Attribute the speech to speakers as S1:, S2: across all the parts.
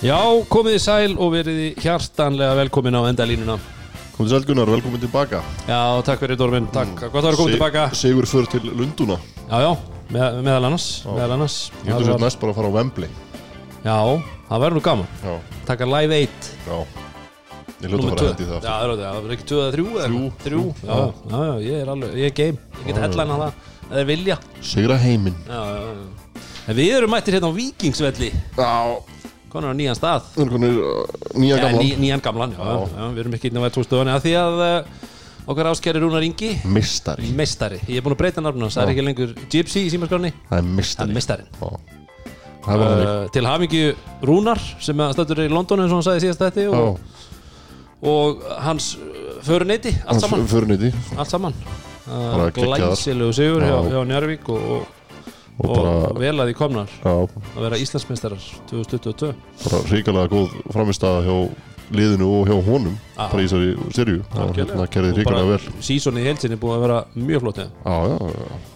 S1: Já, komið í sæl og verið í hjartanlega velkomin á endalínuna.
S2: Komið sæl Gunnar, velkomin tilbaka.
S1: Já, takk fyrir Dórfinn, takk, gott að vera komið tilbaka.
S2: Sigur för til Lunduna
S1: Já, já, með, meðal annars, meðal annars.
S2: Ég
S1: Það
S2: sér
S1: var-
S2: næst bara að fara á Wembley.
S1: Já, það verður nú gaman.
S2: Já,
S1: Taka live 1
S2: já. Ég hljóta að fara að hendi það
S1: Já, það er það er ekki 2 eða 3
S2: Þrjú.
S1: Þrjú, já, já, já, ég er alveg, ég er game. Ég get headline að það, það er vilja.
S2: Sigra heiminn.
S1: Já, já, já. En við erum mættir hérna á Víkingsvelli.
S2: Já
S1: Konar á nýjan stað.
S2: Velkomin nýja
S1: Já,
S2: gamla
S1: ný, nýjan gamlan, já, já, við erum ekki inn á vætúrstöðunni að því að uh, okkar áskæri Rúnar Ingi.
S2: Mistari
S1: meistari, ég er búin að breyta hans, það er ekki lengur Gypsy í símaskránni,
S2: Það er mistari Já. Bara þannig.
S1: Uh, til hafingju Rúnar sem stættur í London eins og hann sagði síðast þetta
S2: Já
S1: og, og hans föruneyti, allt allt saman. Uh, glæsilegu sigur hjá,
S2: Já.
S1: hjá Njárvík og, og,
S2: Og
S1: vel að því komnar.
S2: Já.
S1: Að vera Íslandsmeistarar 2022
S2: Bara ríkalega góð framistæða hjá liðinu og hjá honum
S1: Já.
S2: Bara í þessari Og hérna kerði ríkalega vel.
S1: sísoni í heilsinni búið að vera mjög flott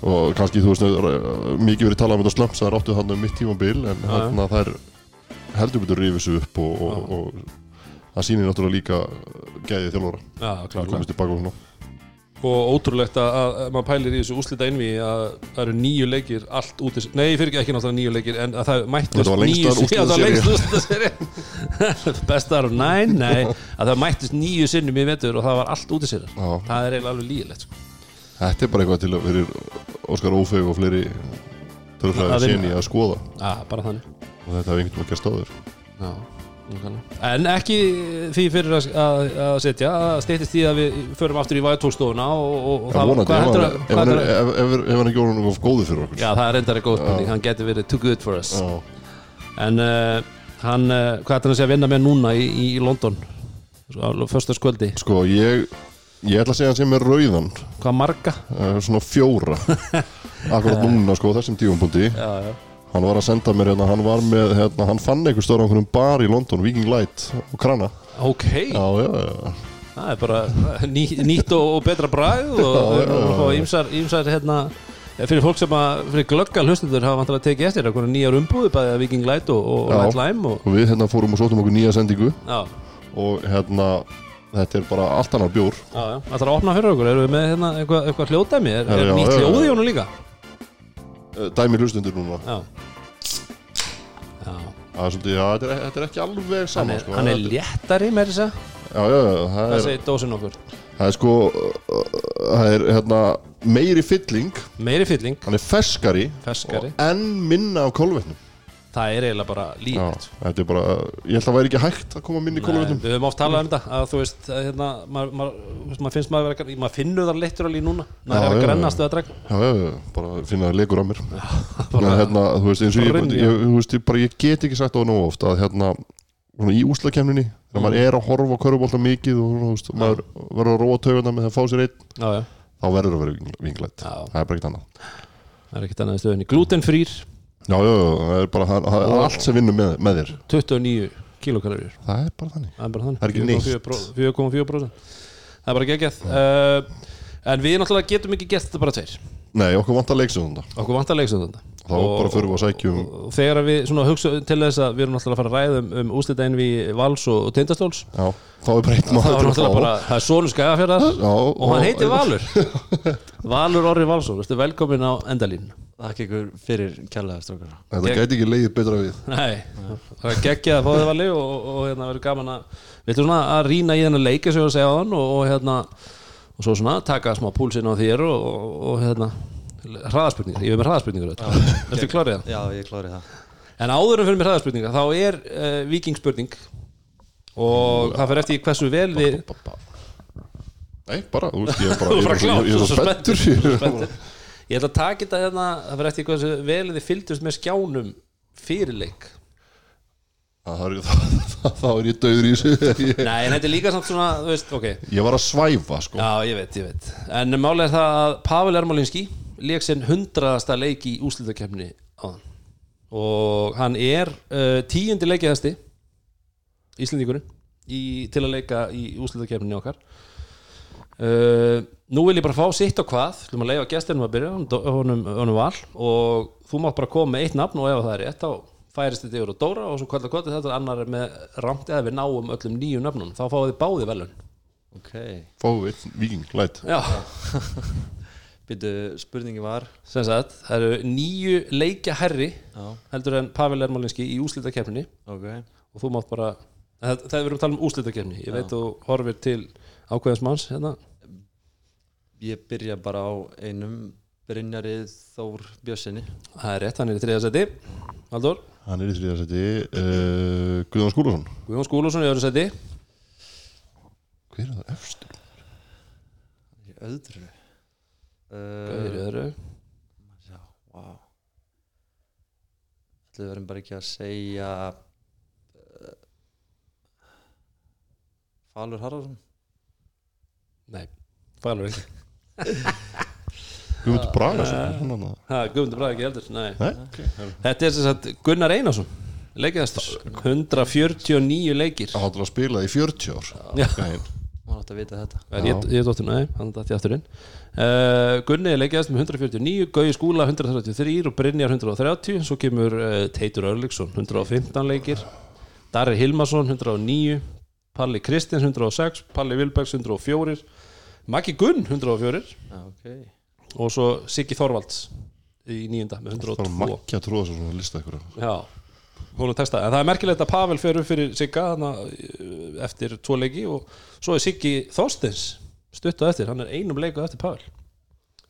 S2: og kannski þú veist uh, mikið verið talað um þetta slömps það er áttu hann um mitt tímabil en hérna er heldur betur rifið sig upp og, og, og það sýnir náttúrulega líka gæðið þjálfara.
S1: Já, klart, klart.
S2: komist og
S1: ótrúlegt að, að, að maður pælir í þessu úslita einví að það eru nýju leikir allt út í- nei, fyrir ekki náttúrulega nýju leikir en að það
S2: lengsta
S1: nýju Já, það var lengst úslita bestar of nine, nei. Að það mættust nýju sinnum í vetur og það var allt út í
S2: Já.
S1: það er eiginlega alveg lígilegt sko.
S2: Þetta er bara eitthvað til að fyrir Óskar Ófeg og fleiri
S1: Að vinna.
S2: sinni að skoða.
S1: Já, bara þannig.
S2: Og þetta hefur einhvern veginn gerst áður.
S1: Já, nákvæmlega. En ekki því fyrir að, að, setja að steytist því að við förum aftur í væðtólstofuna og, og, og
S2: Það ef hann- er- orðin of góður fyrir okkur.
S1: Já, það er reyndar góð spurning, hann getur verið too good for us.
S2: Já.
S1: En uh, hann, uh, hvað er hann að segja að vinna með núna í, í, London? Fyrsta skvöldi,
S2: Sko, ég ég ætla að segja hann sem er rauðan.
S1: Hvað marga?
S2: uh, svona fjóra. Akkurat núna sko þessum tífumpunkti
S1: Já, já
S2: Hann var að senda mér hérna, hann var með, hérna, hann fann einhver stóra á einhvernum bar í London, Viking Light og krana.
S1: Ok,
S2: Já, já, já.
S1: það er bara ný, nýtt og, og betra bragð og ímsar, ímsar hérna fyrir fólk sem að, fyrir glöggal hlustundur hafa vantilega tekið eftir eitthvað nýjar umbúði bæðið Viking Light og, og
S2: Já.
S1: Light Lime og,
S2: Og við hérna fórum og sóttum okkur nýja sendingu
S1: já,
S2: og hérna, þetta er bara allt annar bjór.
S1: það þarf að opna fyrir okkur erum við með hérna eitthvað, eitthvað hljóðdæmi er, er
S2: já,
S1: nýtt
S2: já, já.
S1: hljóð í honum líka?
S2: Eh, Dæmi hlustundur núna.
S1: Já
S2: Það er svolítið, já, þetta er, þetta er ekki alveg saman, sko.
S1: hann er léttari með þess að
S2: Já, já, já, það
S1: það
S2: er,
S1: segir dósin okkur?
S2: Það er sko, uh, það er hérna meiri fylling,
S1: meiri fylling,
S2: hann er ferskari,
S1: ferskari.
S2: og enn minna af kólvetnum.
S1: Það er eiginlega bara líkt
S2: þetta er bara, ég held að það væri ekki hægt að koma minni kólvetnum.
S1: við höfum oft talað um þetta að þú veist, hérna, maður, veist, maður finnst maður vera, maður finnur það leittur alveg núna
S2: Já,
S1: er að
S2: já,
S1: grennast við að dregna.
S2: Já, já, já, bara finna að legur á mér.
S1: bara-
S2: hérna, þú veist, eins og ég, ég, þú veist, ég, bara, ég get ekki sagt á það nógu oft að hérna, svona í úslakemninni þegar maður er að horfa á körfubólta mikið og þú veist, maður verður að róa tauguna með það að fá sér einn,
S1: já, já,
S2: það er bara
S1: það er
S2: allt sem vinnur með, með þér.
S1: 29 kilokalorir
S2: það er bara þannig.
S1: Það er bara þannig.
S2: Það er ekki neitt.
S1: 4,4% það er bara geggjað. Uh, en við náttúrulega getum ekki gert þetta bara tveir.
S2: Nei, okkur vantar leiksöðunda
S1: okkur vantar leiksöndanda
S2: þá bara förum við að sækjum
S1: og þegar við svona hugsa til þess að við erum náttúrulega að fara að ræða um, um úslitaðin við Vals og, og Tindastóls.
S2: Já, þá er bara eitt
S1: það
S2: maður
S1: það er Sónu Skagafjörðar
S2: Já,
S1: og hann heitir Valur. Valur Orri Valsson, velkomin á endalín
S3: Takk ykkur fyrir kærlega strókar
S2: Þetta
S1: Ég-
S2: gæti ekki leiðið betra við.
S1: Nei, það er geggjað að fá þið vali og, og, og hérna verður gaman að við ætlum svona að rýna í þennan leik eins og ég var að segja á hann og, og hérna og svo svona taka smá púlsinn á þér og, og, og hérna hraðaspurningar, ég við með hraðaspurningar Ertu klárið það?
S3: Já, ég klári það
S1: En áður en fyrir með hraðaspurningar þá er uh, vikingspurning og það fyrir eftir því hversu vel við
S2: Nei, bara, þú veist, ég er bara
S1: er bara
S2: er svo-
S1: klár,
S2: ég er
S1: svo
S2: spenntur. ég er
S1: ætla að taka þetta hérna það fyrir eftir því hversu vel þið fylgdust með skjánum fyrir leik.
S2: Það er- það- Þá er ég döður í þessu.
S1: Nei, en þetta er líka samt svona, þú veist, ok.
S2: Ég var að svæfa, sko.
S1: Já, ég veit, ég veit. En málega er það að Pavel Ermolinski leik sinn hundraðasta leik í úslitakefni á hann og hann er uh, tíundi leikiðasti Íslendingurinn í, til að leika í úslitakefninni okkar. Uh, Nú vil ég bara fá sitt og hvað. Þú maður leifa gestinum að byrja honum, honum, honum val. Og þú mátt bara koma með eitt nafn og ef það er rétt þá færist þetta yfir á Dóra og svo kvölda kvölda þetta annar er með rámt eða við náum öllum nýju nöfnum þá fáið þið báði velun
S3: Ok,
S2: Fáum við viking, læt
S1: Já,
S3: býtu spurningi var?
S1: Sem sagt, það eru nýju leikja herri
S3: Já,
S1: heldur en Pavel Ermálinski í úslitakeppni
S3: ok.
S1: Og þú mátt bara það, það er verið að tala um úslitakeppni ég veit þú horfir til ákveðins manns hérna.
S3: Ég byrja bara á einum Brynjarið Þór Bjössinni
S1: það er rétt, hann er í þriða seti Haldur,
S2: Hann er í þriða seti uh, Guðjón Skúlason.
S1: Guðjón Skúlusson í öðru seti
S2: Hver er það efstur?
S3: Í öðru
S1: Gauður í
S3: uh,
S1: öðru.
S3: Já, Ætli við verðum bara ekki að segja uh, Falur Harðarsson
S1: Nei, fælur ekki.
S2: Guðmundur Bragason uh,
S1: Ha, Guðmundur Braga ekki heldur, nei.
S2: Nei, okay.
S1: Þetta er sem sagt Gunnar Einarsson Leikjast 149 leikir.
S2: Hann áttur að spila í 40 ár.
S1: Já.
S3: Átt að vita þetta.
S1: Er Ég, ég dóttur, nei, hann dætti aftur inn uh, Gunni er leikjast með 149 Gauði Skúla 133 og Brynjar 130 Svo kemur uh, Teitur Örliksson 115 leikir. Darri Hilmarsson 109 Palli Kristins 106 Palli Vilbergs 104 Maggi Gunn 104
S3: Já, ok.
S1: Og svo Siggi Þorvalds í nýjunda með
S2: Það var
S1: 102
S2: makki að tróða svo svona lista ykkur
S1: Já, hún texta En það er merkilegt að Pavel fer upp fyrir Sigga hana, eftir tvo leiki og svo er Siggi Þorstins stutt á eftir, hann er einum leiku eftir Pavel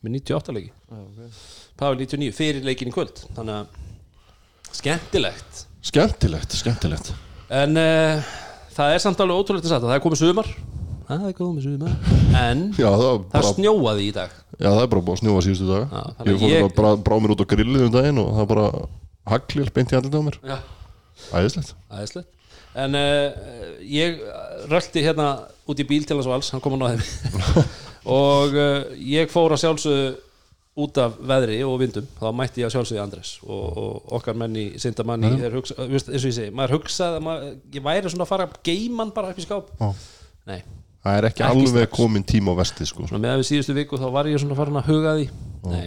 S1: með 98 leiki.
S3: Já, ok.
S1: Pavel 99 fyrir leikin í kvöld. Þannig að skemmtilegt.
S2: Skemmtilegt, skemmtilegt.
S1: En uh, það er samt alveg ótrúlegt að sagt að það er komið sumar. Það er komið sumar. En
S2: Já, það,
S1: það
S2: bara,
S1: snjóaði í dag.
S2: Já, það er bara búið að snjóa síðustu daga.
S1: Já,
S2: Ég fór að brá, brá mér út á grillið um daginn og það bara haglil beint í mér.
S1: Já,
S2: Æðislegt.
S1: Aðeinslegt en uh, ég rölti hérna út í bíl til hans vals, hann kom að náði mig og uh, ég fór að sjálfsögðu út af veðri og vindum. Þá mætti ég að sjálfsögðu Andres og, og okkar menn í Sindamanni hugsa, veist, eins og ég segi, maður hugsaði að maður, ég væri svona að fara að geima hann bara upp í skáp.
S2: Já.
S1: nei,
S2: Það er ekki,
S1: Ekki
S2: alveg
S1: strax.
S2: komin tíma á vesti sko.
S1: svona með við síðustu viku þá var ég svona farin að huga því. Nei,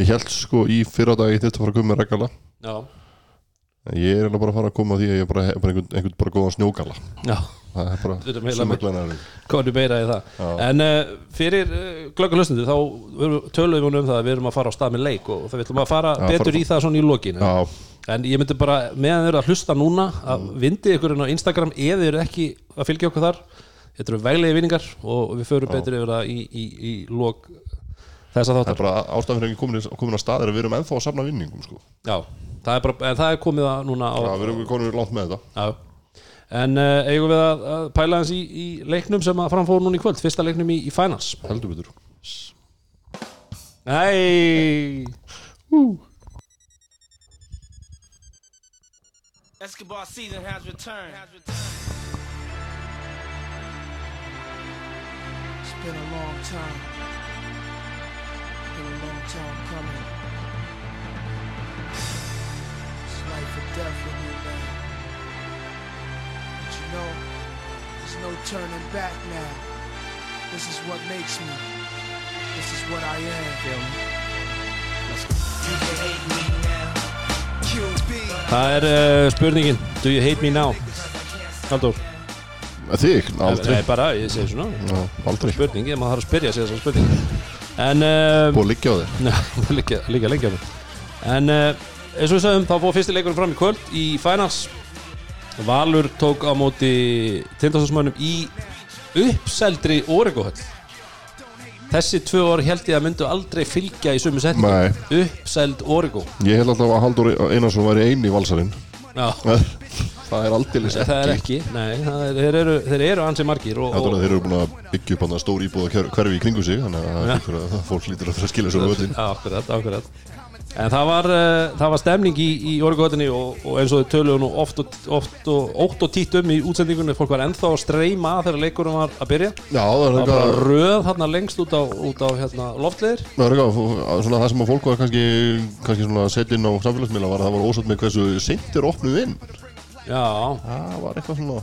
S2: Ég held sko í fyrra dag ég þurfti að fara að koma með regala
S1: já,
S2: ég er eiginlega bara að fara að koma því að ég er bara, bara einhvern, einhvern bara góðan snjógala
S1: já.
S2: Það er bara glæna
S1: komum meira í það.
S2: Já.
S1: en uh, fyrir uh, glöggur hlustandi þá töluðum við um það að við erum að fara á stað með leik og það við ætlum að fara
S2: Já,
S1: betur
S2: fara-
S1: í það svona í lokinu
S2: Já,
S1: en ég myndi bara meðan þið eru að hlusta núna að vindi ykkur inn á Instagram eða eru ekki að fylgja okkur þar þetta eru veglegi vinningar og við förum betur yfir það í, í, í lok þess að
S2: það er
S1: þáttar
S2: bara ástæðan fyrir ekki komin, komin að staðir að við erum ennþá að safna vinningum sko.
S1: já, það er, bara, en það er komið að núna á,
S2: Já, við erum komin langt með þetta
S1: já. en uh, eigum við að, að pæla hans í, í leiknum sem að framfóru núna í kvöld fyrsta leiknum í, í Finals
S2: Heldur betur
S1: Nei
S4: Escobar season has returned. It's been a long time. It's been a long time coming. It's life or death with me, man. But you know, there's no turning back now. This is what makes me. This is what I am. Feel me? Let's go. You can hate me now. QB.
S1: Það er uh, spurningin Do you hate me now? Haldur
S2: Þig? Aldrei
S1: Nei, bara, ég segi svona
S2: Já, Aldrei
S1: Spurning, ég maður þarf að spyrja sig þessar spurning En uh,
S2: Búið að liggja á
S1: Nei, líka, líka lengi á mig En uh, eins og við sagðum, þá fór fyrsti leikurinn fram í kvöld í Finals. Valur tók á móti tindastóðsmönnum í uppseldri Oregohöll. Þessi tvö orð held ég að myndu aldrei fylgja í setning
S2: Nei.
S1: Uppseld Orego
S2: Ég held alltaf að Haldur Einarsson væri eini valsarinn Það er aldeilis
S1: það er ekki. Nei, það er, þeir, eru, þeir eru ansi margir og, og,
S2: að þeir eru búin að byggja upp stór íbúða hverfi í kringu sig Þannig að það fólk lítur að fyrir að skilja svo völdin
S1: Já, akkurat, akkurat En það var, uh, það var stemning í, í Orgóðinni og, og eins og þau töluðu nú oft og, oft og, oft og títt um í útsendingunni fólk var ennþá að streyma þegar leikurinn var að byrja.
S2: Já, það er
S1: var bara röð þarna lengst út á, út á hérna, loftleðir
S2: er svona það sem að fólk var kannski, kannski svona að setja inn á samfélagsmiðla var að það var ósátt með hversu seint er opnuð inn.
S1: Já,
S2: Það var eitthvað svona,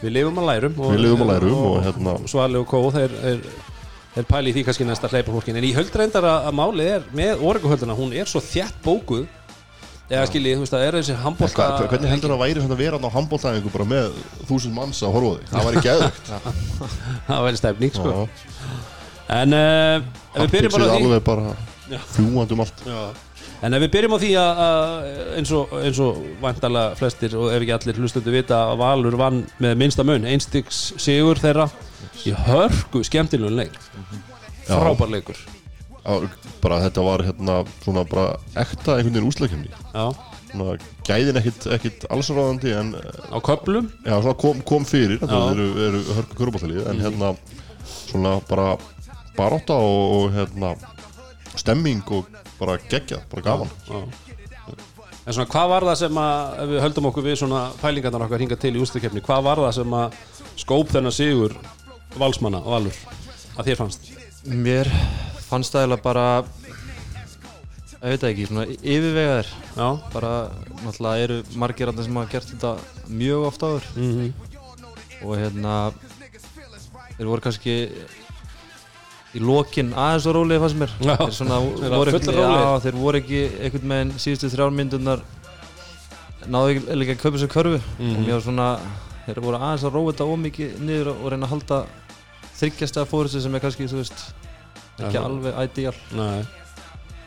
S1: við lifum að lærum og,
S2: og hérna-
S1: Svali og Kó, þeir, þeir, þeir pæli því kannski næst að hleypa fólkin en ég höld reyndar að, að málið er með Orgóðhöldina, hún er svo þjætt bókuð. Eða skiljið, þú veist, það er þessi handbólta
S2: hvernig heldur það að væri svona að vera á handbóltæðingu bara með þúsund manns að horfa þig? Það væri geðvögt
S1: það væri stefning, sko. En uh, ef við byrjum bara því
S2: bara fjúandum allt.
S1: En ef við byrjum á því að, að eins og, eins og vantarlega flestir og ef ekki allir hlustundu vita að Valur vann með minnsta mun, einstiks sigur þeirra í hörku skemmtilegun leik. Frábær leikur.
S2: Já, bara þetta var hérna svona bara ekta einhvern veginn úslakefni
S1: Já,
S2: svona gæðin ekkit, ekkit allsráðandi en
S1: á köplum
S2: já, svona kom, kom fyrir þetta eru, eru hörku kurubáttalið en hérna svona bara barátta og, og hérna stemming og bara geggjað, bara gaman.
S1: Já. En svona, hvað var það sem að ef við höldum okkur við svona pælingarnar okkar hinga til í ústakefni, hvað var það sem að skóp þennan sigur valsmanna og Valur að þér fannst?
S3: Mér fannst það eiginlega bara ég veit ekki, svona yfirvegaðir.
S1: Já,
S3: bara náttúrulega eru margir annað sem hafa gert þetta mjög oft áður.
S1: Mhm,
S3: og hérna þeir voru kannski í lokin aðeins og rólega fannst mér.
S1: Já,
S3: þeir, svona, voru ekki, já, þeir voru ekki einhvern veginn síðustu þrjármyndunar náðu ekki líka að kaupa sér körfu.
S1: Mhm.
S3: og mér var svona þeir voru aðeins að róa þetta ómikið niður og reyna að halda þryggjasta fórustu sem er kannski, þú veist ekki
S1: Já.
S3: alveg ideal
S1: nei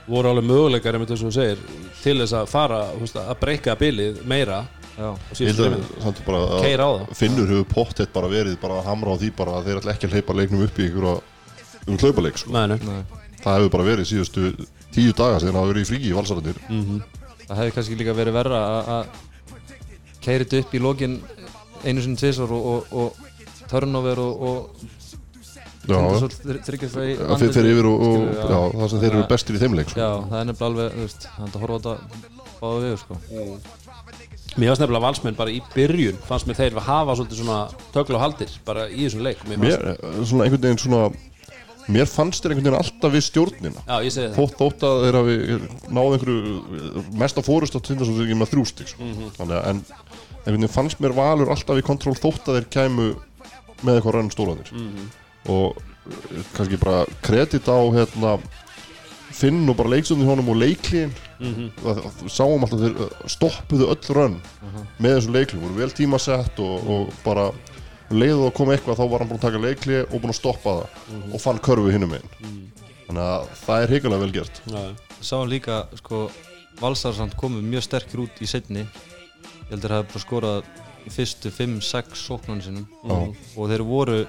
S1: voru alveg möguleikar, og þú segir til þess að fara, veist, að breyka bilið meira Keyra á það.
S2: Finnur hefur pottet bara verið bara að hamra á því bara að þeir ætla ekki að hleypa leiknum upp í ykkur um hlaupaleik sko.
S1: Nei, nei.
S2: það hefur bara verið síðustu tíu daga sem það hafa verið í fríki í valsarðinir
S1: Mhm.
S3: það hefði kannski líka verið verra að- að keira þetta upp í lokin einu sinni tvisar og, og, og turnover og, og
S2: Já,
S3: þryggja það í
S2: að þeir þeir yfir og, og
S3: skilur,
S2: já, það sem þeir eru bestir í þeim leik sko.
S3: Já, það er nefnilega alveg, þú veist, það er að horfa á þetta báða við, sko.
S1: Mér fannst nefnilega valsmenn bara í byrjun fannst mér þeir hafa svolítið svona tökla og haldir bara í þessum leik. Mér
S2: Mér,
S1: fannst,
S2: svona einhvern veginn svona Mér fannst þeir einhvern veginn alltaf við stjórnina.
S1: Já, ég segi það.
S2: Þótt, þótt að þeir hafi náð einhverju mesta fórust á tindar sem þeir ekki með þrjústík sko. Þannig að en einhvern veginn fannst mér valur alltaf í kontról þótt að þeir kæmu með eitthvað rönn stólanir og kannski bara kredit á hérna Finn og bara leikstöndin honum og leiklíðin mm -hmm. sáum alltaf þeir stoppuðu öll rönn með þessum leiklíðin, voru vel tímasett og, og bara leiðu að koma eitthvað þá var hann búinn að taka leiklíð og búinn að stoppa það og fann körfu hinnum einn þannig að það er hrigalega vel gert.
S1: Já,
S3: Sáum líka, sko, Valsar samt komið mjög sterkir út í setni. Ég heldur að það hefði bara skorað fyrstu 5-6 sóknarnir sinum. Og þeir voru,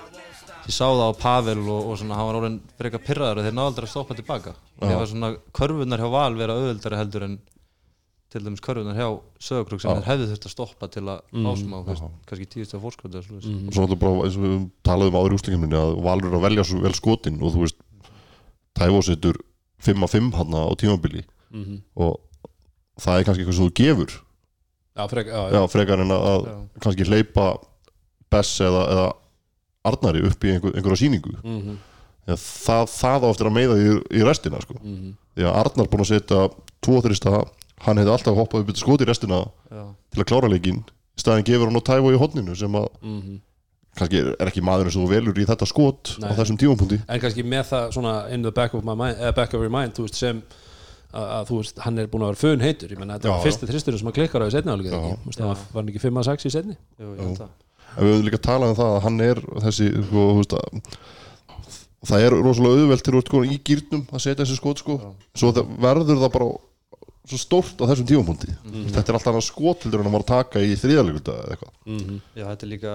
S3: ég sá það á Pavel og, og svona, hann var orðin frekar pirraður og þeir náðu aldrei að stoppa tilbaka. Þegar var svona, körfunar hjá Val vera auðvöldari heldur en til dæmis körfunar hjá Söðakrúk sem þeir hefðu þurft að stoppa til að mm. ásum á, veist, kannski tíðustu að svo
S2: og svo náttúrulega bara eins og við talaðum áður í úsleikjumni að Valur er að velja svo vel skotin og þú veist Tævo setur 5 að 5 hann á tímabili
S1: Mhm.
S2: og það er kannski eitthvað sem þú gefur
S1: já, frek, já,
S2: já,
S1: já.
S2: frekar en að, kannski hleypa Bess eða, eða Arnari upp í einhver, einhverja sýningu
S1: Mhm,
S2: Þegar það, það á eftir að meiða í, í restina sko.
S1: mhm.
S2: því að Arnar búinn að setja tvo þrista, hann hefði alltaf hoppað upp í skoti í restina
S3: Já.
S2: til að klára leikinn í staðin gefur hann á Tævo í hotninu sem að
S1: Mhm.
S2: kannski er, er ekki maðurinn sem þú velur í þetta skot
S1: Nei.
S2: á þessum tímapunkti
S1: En kannski með það svona in the back of, my mind, uh, back of your mind þú veist, sem að, að þú veist, hann er búin að vera fön heitur ég menna þetta
S2: Já,
S1: var
S2: já.
S1: fyrsti þristurinn sem að klikkar á í setni álega það var, hann ekki 5 að 6 í setni
S3: Jú,
S2: við höfum líka talað um það að hann er þessi sko, þú veist að það er rosalega auðvelt til ert komin í gýrnum að setja þessi skot sko. Svo það verður það bara svo stórt á þessum tímapunkti. Þetta er alltaf hann skot heldur en að maður taka í þriðaleguta eða eitthvað.
S1: Mhm.
S3: Já, þetta er líka,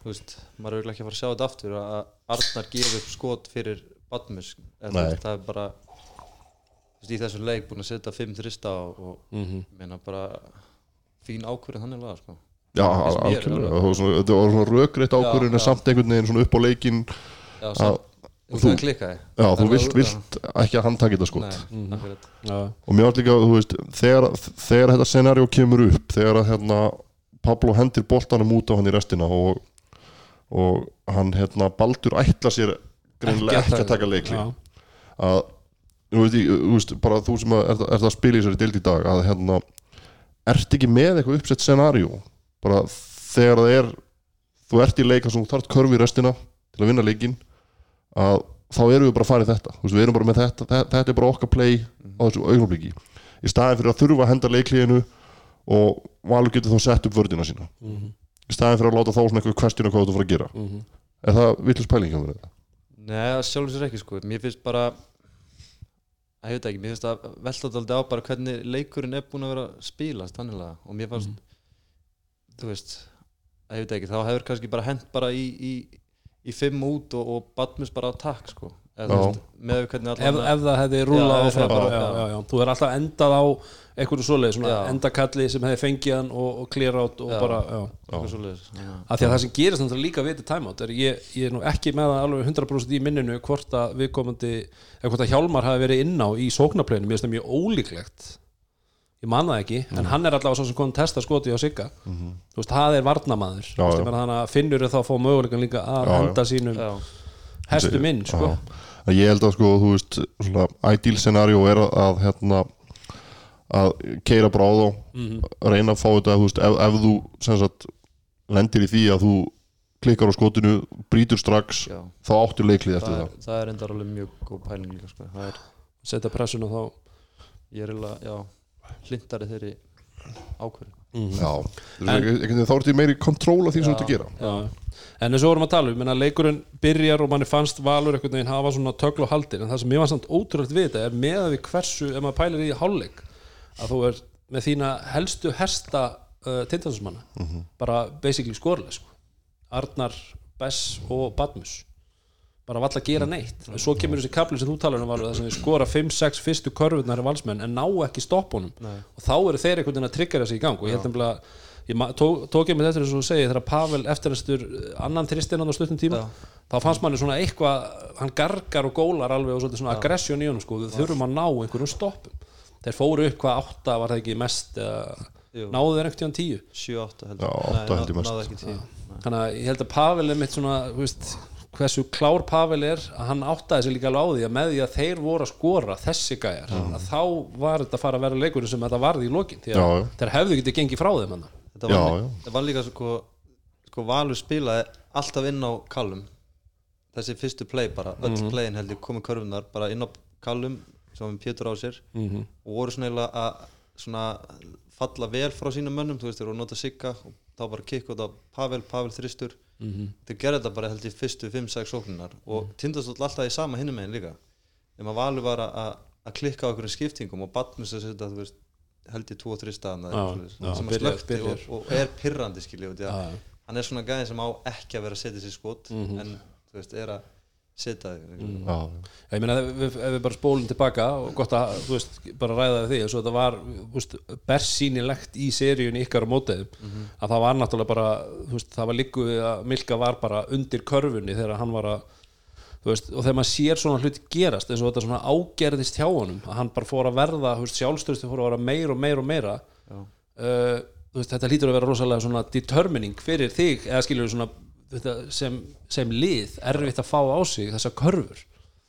S3: þú veist, maður er örugglega ekki að fara að sjá þetta aftur að Arnar gefur skot fyrir Badmus, það er bara veist, í þessum leik búin að setja 5 þrista og, og
S1: Mhm.
S3: meina bara fín ákvörðin hann er laga, sko
S2: Já,
S3: alveg.
S2: það þetta var svona rökrétt ákvörðin en samt einhvern veginn svona upp á leikin
S3: Já, samt, þú,
S2: þú-
S3: það klikkaði
S2: já, þú
S3: Það
S2: vilt, vilt ekki að hann taki þetta skot.
S1: Já,
S2: og mér var líka, þú veist, þegar, þegar þetta scenario kemur upp, þegar að hérna, Pablo hendir boltanum út á hann í restina og, og hann hérna, Baldur ætla sér greinilega ekki, að taka leikli að, þú veist, ég- þú veist, bara þú sem að, ert, ert að spila í þessari dild í dag að hérna, ert ekki með eitthvað uppsett scenario bara þegar það er þú ert í leika sem þú þarft körfi í restina til að vinna leikin að þá erum við bara að fara í þetta veist, við erum bara með þetta, þetta, þetta er bara okkar play á þessu augnabliki í staðin fyrir að þurfa að henda leiklíðinu og Valur getur þá sett upp vördina sína
S1: Mhm.
S2: í staðin fyrir að láta þá svona eitthvað kvestjuna hvað þú fara að gera
S1: Mhm.
S2: er það vitlis pæling hjá eða?
S3: Nei, sér ekki sko Mér finnst bara að ég veit ekki, mér finnst að velta þetta á bara hvernig leikurinn er búin að vera að spilast þannig og mér fannst þú veist, að ég veit ekki þá hefur kannski bara hent bara í, í, í fimm út og, og Badmus bara á takk sko
S2: Já.
S3: veist, með hvernig
S1: ef,
S3: allan
S1: ef það hefði rúlað
S3: Já,
S1: áfram
S3: já,
S1: bara,
S3: já.
S1: já, já, já. þú er alltaf endað á einhverju svoleið, svona
S3: Já.
S1: endakalli sem hefði fengið hann og, og clear out og
S3: Já.
S1: bara, af því að það sem gerist náttúrulega líka við til timeout er ég, ég er nú ekki með það alveg 100% í minninu hvort að viðkomandi eða hvort að Hjálmar hafi verið inn á í sóknarpleginu mér finnst það mjög ólíklegt ég man það ekki, en hann er allavega svo sem kom testa skoti á Sigga þú veist, það er varnamaður Þú veist, þannig að finnur þá að fá möguleikan líka að henda sínum
S3: Já.
S1: hestum inn sko.
S2: Ég held að sko, þú veist, svona ideal scenario er að, hérna að keira bara á þá
S1: Mhm.
S2: reyna að fá þetta, þú veist, ef, ef þú sem sagt, lendir í því að þú klikkar á skotinu, brýtur strax
S3: Já.
S2: þá áttu leiklið eftir
S3: Það,
S2: það,
S3: er, það er enda alveg mjög góð pæling líka sko. það er,
S1: setja pressun og þá
S3: ég er eiginlega, já hlindari þeirri ákvörðu
S2: Já, en, en, þá ertu meiri kontról af því sem þú ert að gera.
S1: Já. en eins og vorum að tala um, menna, leikurinn byrjar og manni fannst valur einhvern veginn hafa svona tögl og haldir en það sem ég var samt ótrúlegt við þetta er með að við hversu, ef maður pælir í hálfleik að þú er með þína helstu hesta uh, tindansmanna bara basically skorlega sko. Arnar, Bess og Badmus bara valla að gera neitt. Og svo kemur þessi kapli sem þú talar um þar sem við skora 5-6 fyrstu körfurnar valsmenn en ná ekki stoppunum.
S3: Nei.
S1: og þá eru þeir einhvern veginn að tryggja þessi í gang. Og ég held nefnilega ég tók, tók ég með þetta eins og þú segir þegar Pavel eftirnestur annan þristinn á stuttum tíma
S3: Já.
S1: þá fannst manni svona eitthvað hann gargar og gólar alveg og svona aggressjón í honum sko, við þurfum að ná einhverjum stoppum. Þeir fóru upp hvað átta var það ekki mest eða,
S3: Jú.
S1: náðu þeir einhvern tíðan tíu?
S3: 7-8
S2: Já,
S3: heldur
S2: átta held ég mest.
S3: náðu ekki 10
S1: þannig að ég held að Pavel er mitt svona hversu klár Pavel er að hann áttaði sig líka alveg á því að með því að þeir voru að skora þessi gæjar að þá var þetta að fara að vera leikurinn sem þetta varði í lokin þeir hefðu getið gengið frá þeim
S3: þetta var,
S2: Já, já.
S3: þetta var líka sko, sko Valur spilaði alltaf inn á kallum þessi fyrstu play bara öll
S1: Mhm.
S3: playin held ég komið körfunar bara inn á kallum sem var með Pétur á sér
S1: Mhm.
S3: og voru svona að svona falla vel frá sínum mönnum þú veist voru að nota sigga og þá bara kikk út á Pavel, Pavel þristur
S1: Mhm.
S3: þeir gerði þetta bara held ég fyrstu 5-6 sóknunar og tindastóll alltaf í sama hinnum megin líka nema Valur var að- klikka á einhverjum skiptingum og Batmus að setja veist held ég 2-3 staðan sem að slökti og, og er pirrandi já. hann er svona gæði sem á ekki að vera að setja sér skot
S1: Mhm.
S3: en þú veist, er að setja þig
S2: Já,
S1: ég meina ef við, ef við bara spólum tilbaka og gott að þú veist, bara ræða því eins og þetta var veist, bersýnilegt í seríunni ykkar á mótiðum að það var náttúrulega bara veist, það var líku við að Milka var bara undir körfunni þegar hann var að veist, og þegar maður sér svona hluti gerast eins og þetta svona ágerðist hjá honum að hann bara fór að verða, sjálfstöðstu fór að vera meira og meira og meira uh, þetta lítur að vera rosalega svona determining fyrir þig eða skilur svona sem, sem lið erfitt að fá á sig þessar körfur.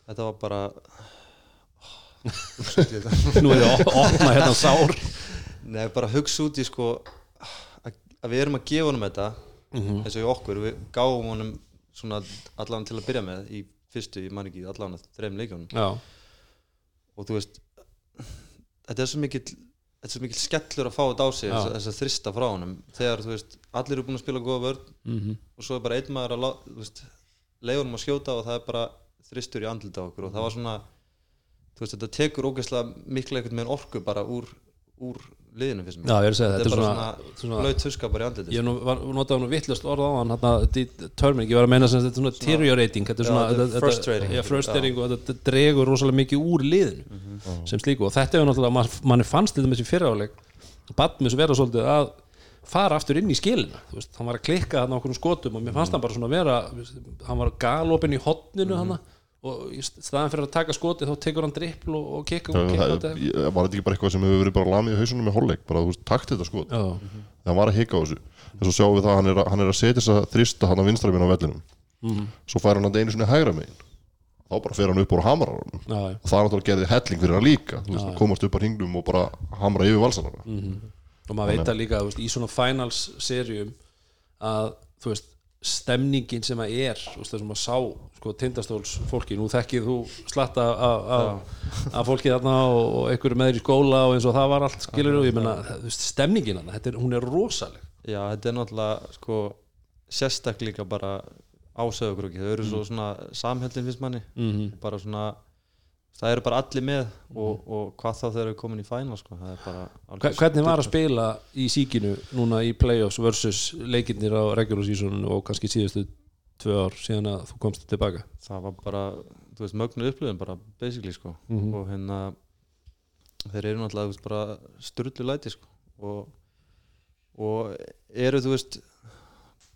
S3: Þetta var bara
S1: nú er ég að opna hérna sár.
S3: Nei, bara hugsa út í sko að, að við erum að gefa honum þetta eins og í okkur, við gáum honum svona allan til að byrja með í fyrstu, ég man ekki, allan að þreim leikjónum
S1: já,
S3: og þú veist þetta er svo mikill þetta er svo mikill skellur að fá þetta á sig þess, þess að þrista frá honum þegar þú veist, allir eru búin að spila góða vörn
S1: Mhm.
S3: og svo er bara einn maður að leiða honum að skjóta og það er bara þristur í andlita okkur og það var svona þú veist, þetta tekur ógeðslega mikla einhvern meginn orku bara úr, úr liðinu fyrst
S1: já, ég er að segja
S3: þetta er bara
S1: svona,
S3: svona,
S1: svona
S3: blöyt tuska bara í andliti
S1: ég var, notaði nú vittlust orð á hann determining, ég var að meina sem þetta er svona deteriorating, er
S3: er frustrating.
S1: og þetta dregur rosalega mikið úr liðinu
S3: Mhm.
S1: sem slíku. Og þetta er náttúrulega, man, manni fannst þetta með þessi fyriráleik Badmus vera svolítið að fara aftur inn í skilina þú veist, hann var að klikka hann á okkur skotum og mér fannst hann bara svona vera hann var galopin í hotninu
S2: Mhm.
S1: hann og í staðan fyrir að taka skoti þá tekur hann drippl og, og kikka og kikka þetta.
S2: var þetta ekki bara eitthvað sem hefur verið bara lamið í hausunum með hálfleik, bara þú veist, takt þetta skot.
S1: Já,
S2: það var að hika á þessu. En svo sjáum við það að hann er að, hann er að setja þess að þrista hann á vinstra minn á vellinum.
S1: Mhm.
S2: svo fær hann þetta einu sinni hægra megin. Þá bara fer hann upp úr hamrar hann og það er náttúrulega gerði helling fyrir hann líka. Þú veist, að komast upp á hringnum og bara hamra yfir valsanara
S1: og maður veit að líka þú veist, í svona finals serjum að þú veist stemningin sem að er þú það sem að sá sko, tindastóls fólki, nú þekkið þú slatta af fólki þarna og, og einhverju með þér í skóla og eins og það var allt skilur og ég menna, þú stemningin þetta er, hún er rosaleg.
S3: Já, þetta er náttúrulega sko sérstakleika bara á sögurkrúki þau eru svo svona samheldin fyrst manni.
S1: Mm
S3: bara svona það eru bara allir með og, og hvað þá þeir eru komin í fæna sko. er
S1: Hvernig var að spila í síkinu núna í playoffs versus leikirnir á regular seasoninu og kannski síðustu tvö ár síðan að þú komst tilbaka
S3: það var bara, þú veist, mögnu upplöðum bara basically sko
S1: Mhm.
S3: og hérna þeir eru náttúrulega veist, bara styrlu læti sko og, og eru þú veist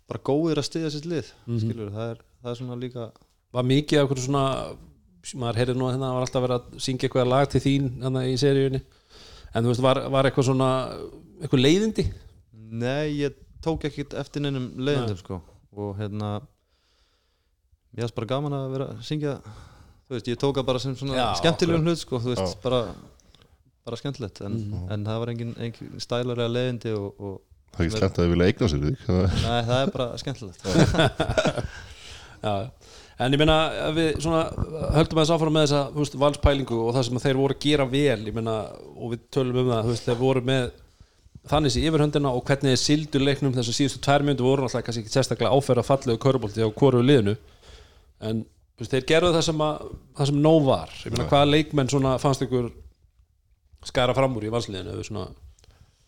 S3: bara góðir að styðja sitt lið
S1: Mhm.
S3: skilur, það er, það er svona líka
S1: Var mikið af hverju svona maður heyrði nú að hérna var alltaf verið að syngja eitthvað lag til þín hérna í seríunni. En þú veist, var, var eitthvað svona eitthvað leiðindi?
S3: Nei, ég tók ekkert eftir neinum leiðindum sko. Og hérna ég hafði bara gaman að vera að syngja þú veist, ég tók það bara sem svona
S1: Já,
S3: skemmtilegum hlut sko, þú veist,
S2: Já.
S3: bara bara skemmtilegt, en,
S1: Mhm.
S3: en það var engin, engin stælarlega leiðindi og, og
S2: Það er ekki slemt að þið vilja eigna sér er-
S3: nei, það er bara skemmtilegt.
S1: Já, en ég meina við svona höldum aðeins áfram með þessa veist, valspælingu og það sem þeir voru að gera vel meina, og við tölum um það veist, þeir voru með þannig sér yfirhöndina og hvernig þeir sildu leiknum þess að síðustu tvær mjöndu voru náttúrulega kannski ekki sérstaklega áferða fallegu körubolti á hvoru liðinu. En veist, þeir gerðu það sem, að, það sem nóg var. Ég meina, hvaða leikmenn svona fannst ykkur skara fram úr í valsliðinu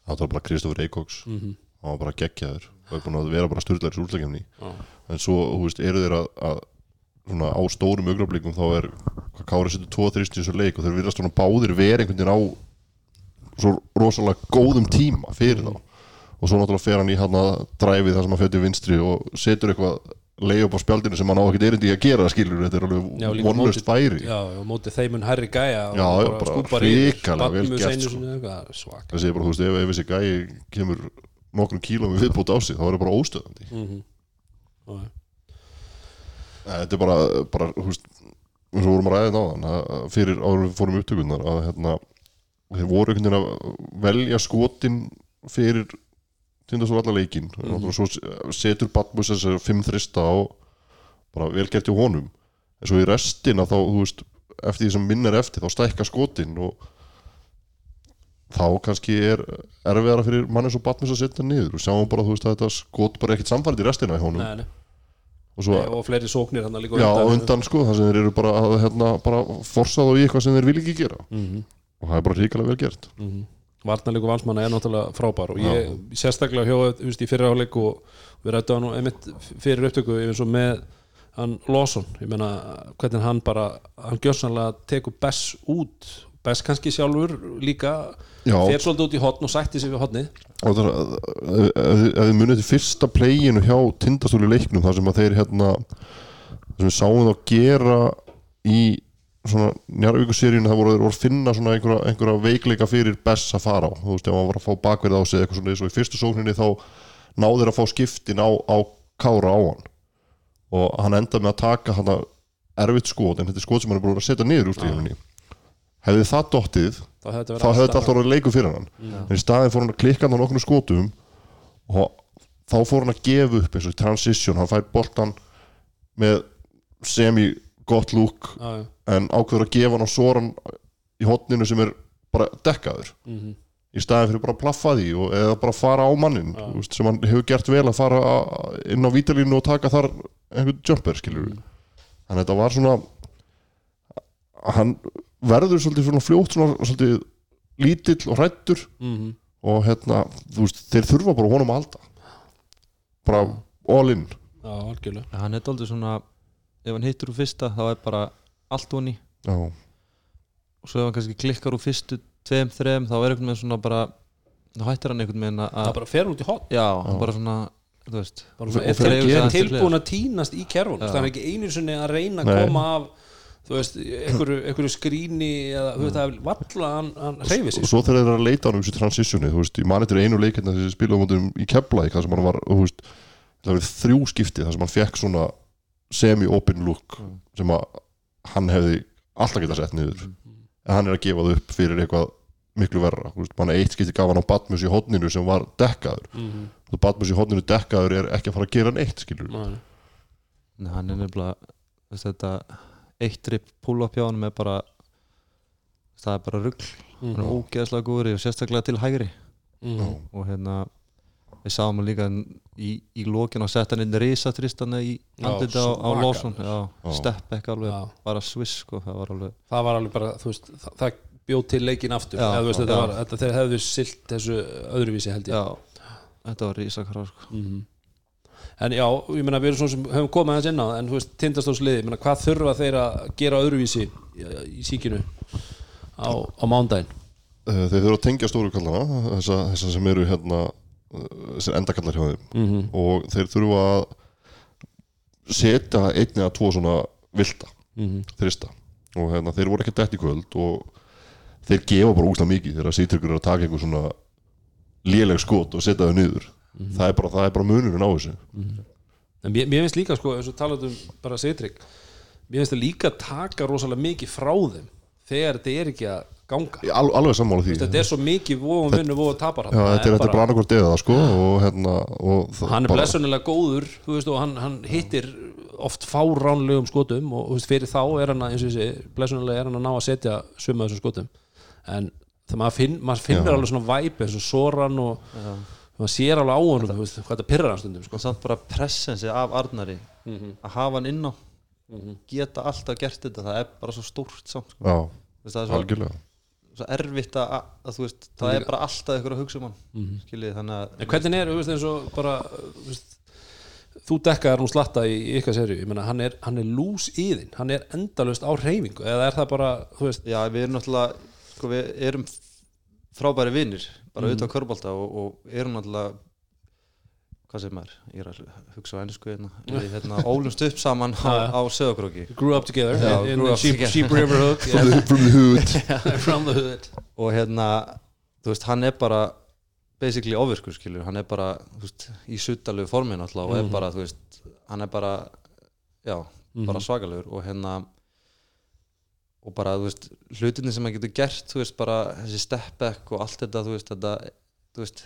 S2: Það var bara Kristofur Eikoks
S1: Mhm.
S2: hann var bara geggjaður. Og er búin að vera bara styrlaður í
S1: Já.
S2: en svo, þú veist, eru þeir að, að svona á stórum augnablikum þá er hvað Kári setur 2-3 í þessu leik og þeir virðast svona báðir vera einhvern veginn á svo rosalega góðum tíma fyrir þá. Og svo náttúrulega fer hann í hann að dræfi það sem hann fyrir vinstri og setur eitthvað leið upp á spjaldinu sem hann á ekkert erindi að gera skilur, þetta er alveg
S1: mótið-
S2: færi.
S1: Já, og mótið þeimun Harry Gæja og
S2: Já, já, bara hrikalega vel gert, sko. það segir bara, þú veist, ef, þessi gæi kemur nokkrum kílum við viðbútt á sig þá er það bara óstöðandi.
S1: Mm
S2: Nei, þetta er bara, bara þú veist, eins og vorum að ræða náðan að fyrir áður við fórum í upptökurnar að hérna, þeir voru einhvern veginn að velja skotin fyrir tindast og alla leikin mm -hmm. svo setur Batmus þessar fimm þrista á bara vel gert hjá honum en svo í restina þá, þú veist eftir því sem minn er eftir, þá stækka skotin og þá kannski er erfiðara fyrir mann eins og Batmus að setja niður og sjáum bara, þú veist, að þetta skot bara ekkert samfærið í restina í honum
S1: Nei, nei.
S2: Og svo
S1: Nei, og fleiri sóknir hann líka á
S2: Já, á undan. sko, það sem þeir eru bara að hérna, bara forsa þá í eitthvað sem þeir vil ekki gera.
S1: Mm
S2: og það er bara ríkilega vel gert.
S1: -hmm. Varnarleiku valsmanna er náttúrulega frábær og ég sérstaklega hjá þú veist, í fyrir áleik og við rættu hann einmitt fyrir upptöku eins og með hann Lawson, ég meina hvernig hann bara, hann gjörsanlega tekur Bess út, Bess kannski sjálfur líka, fer svolítið út í hotn og sætti sig við hotnið
S2: og það er ef ef- ef þið munið til fyrsta playinu hjá tindastóli leiknum þar sem að þeir hérna sem við sáum þá gera í svona njárvíkuseríun það voru þeir að finna svona einhverja, einhverja veikleika fyrir Bess að fara á. Þú veist, ef hann var að fá bakverð á sig eitthvað svona eins og í fyrstu sókninni þá náður að fá skiptin á, á kára á hann. Og hann endaði með að taka hann erfitt skot en þetta er skot sem hann er búin að setja niður úr stíðunni hefði það dottið
S1: þá hefði
S2: þetta alltaf orðið leikur fyrir hann. En í staðin fór hann að klikka hann á nokkrum skotum og þá fór hann að gefa upp eins og transition, hann fær boltan með semi gott lúk
S1: já.
S2: en ákveður að gefa hann á soran í hotninu sem er bara dekkaður.
S1: Mm
S2: í staðin fyrir bara að plaffa því og, eða bara fara á mannin þú veist, sem hann hefur gert vel að fara inn á vítalínu og taka þar einhvern jumper skilur
S1: Mm.
S2: þannig að þetta var svona hann verður svolítið svona fljótt svona svolítið lítill og hrættur
S1: Mm
S2: og hérna, þú veist, þeir þurfa bara honum að halda. Bara all in.
S1: Já, algjörlega.
S3: Hann er dálítið svona ef hann hittur úr fyrsta þá er bara allt honni
S2: já,
S3: og svo ef hann kannski klikkar úr fyrstu tveim, þreim þá er einhvern veginn svona bara þá hættir hann einhvern veginn að
S1: það bara fer út í hotn
S3: já, hann bara svona þú veist.
S1: Bara
S2: Og
S1: er
S2: og gera
S1: tilbúin að týnast í kerfun
S3: Já.
S1: það er ekki einu sinni að reyna að koma af þú veist, einhverju, einhverju skrýni eða þú veist, það er valla hann, hann reyfi
S2: og
S1: sig
S2: svo þegar þeir eru að leita hann um þessu transitioni þú veist, ég mani til einu leikirna sem spilaði mútum í Keflæk, þar sem hann var þú veist, það var þrjú skipti þar sem hann fekk svona semi-open look sem að hann hefði alltaf getað sett niður en hann er að gefa það upp fyrir eitthvað miklu verra Þú veist, mann eitt skipti gaf hann á Batmus í hodninu sem var dekkaður mm. -hmm. Batmus í hodninu dekkaður er ekki að fara að gera neitt skilur
S1: Nei.
S3: Nei, hann er nefnilega þú veist, þetta eitt drip pull-up hjá hann er bara það er bara rugl. Hann er ógeðslega góður og sérstaklega til hægri.
S1: Mhm.
S3: og hérna við sáum hann líka í, í lokin og sett hann inn risatristana í andlita á, á. Lawson stepp ekki alveg
S1: Já.
S3: bara swiss sko, það var alveg
S1: það var alveg bara, veist, það, það bjóð til leikin aftur,
S3: Já,
S1: veist, þetta var þetta, þeir hefðu silt þessu öðruvísi held ég.
S3: Já, þetta var risakara sko.
S1: En já, ég meina við erum svona sem höfum komið aðeins inn á en þú veist, tindastóðsliði, ég meina hvað þurfa þeir að gera öðruvísi í, síkinu á, á mándaginn
S2: uh, Þeir þurfa að tengja stóru kallana þessa, þessa sem eru hérna uh, þessir endakallar hjá þeim.
S1: Mm -hmm.
S2: og þeir þurfa að setja einni að tvo svona vilda þrista. Og hérna, þeir voru ekki dætt í kvöld og þeir gefa bara úslega mikið þegar sýtryggur er að taka einhver svona léleg skot og setja þau niður það, er bara, það er bara munurinn á þessu.
S1: En mér, mér finnst líka, sko, eins og talað um bara Seytrik, mér finnst það líka taka rosalega mikið frá þeim þegar þetta er ekki að ganga.
S2: Ég al, alveg sammála því.
S1: Þetta er svo mikið vóum vinnu, vóum tapar
S2: Já, þetta er, bara annarkvort eða sko og hérna og
S1: hann er
S2: bara-
S1: blessunilega góður þú veist, og hann, hann hittir oft fáránlegum skotum og þú veist, fyrir þá er hann að, blessunilega er hann að ná að setja suma þessum skotum. En það maður, finn, maður finnur
S2: Já.
S1: alveg svona væpi eins og Soran og maður sér alveg á honum þú veist, hvað þetta pyrrar hann stundum sko.
S3: samt bara pressensi af Arnari
S1: Mhm.
S3: að hafa hann inn á geta alltaf gert þetta, það er bara svo stórt samt sko.
S2: Já,
S3: veist, það er svo,
S2: algjörlega
S3: svo erfitt að, að þú veist, það er bara alltaf ykkur að hugsa um hann
S1: Mhm.
S3: skiljið, þannig að
S1: en hvernig er, þú veist, eins og bara þú veist, þú dekkaðar nú slatta í, ykkar serju, ég meina, hann er, hann er lús í þinn, hann er endalaust á reyfingu eða er það bara,
S3: Já, við erum náttúrulega sko, við erum frábæri vinnir bara
S1: Mhm.
S3: auðvitað körbólta og, og erum náttúrulega hvað segir maður, ég er að hugsa á ennsku hérna, við hérna ólumst upp saman á, á sögurkróki
S1: grew up together
S3: Já,
S1: in, in the sheep, sheep River Hook
S2: From the, from the hood.
S1: From the hood.
S3: Og hérna, þú veist, hann er bara basically ofirkur, skilur. Hann er bara, þú veist, í suttalegu formin alltaf og er bara, þú veist, hann er bara já, bara svakalegur. Og hérna og bara, þú veist, hlutinni sem hann getur gert þú veist, bara þessi step back og allt þetta, þú veist, þetta þú veist,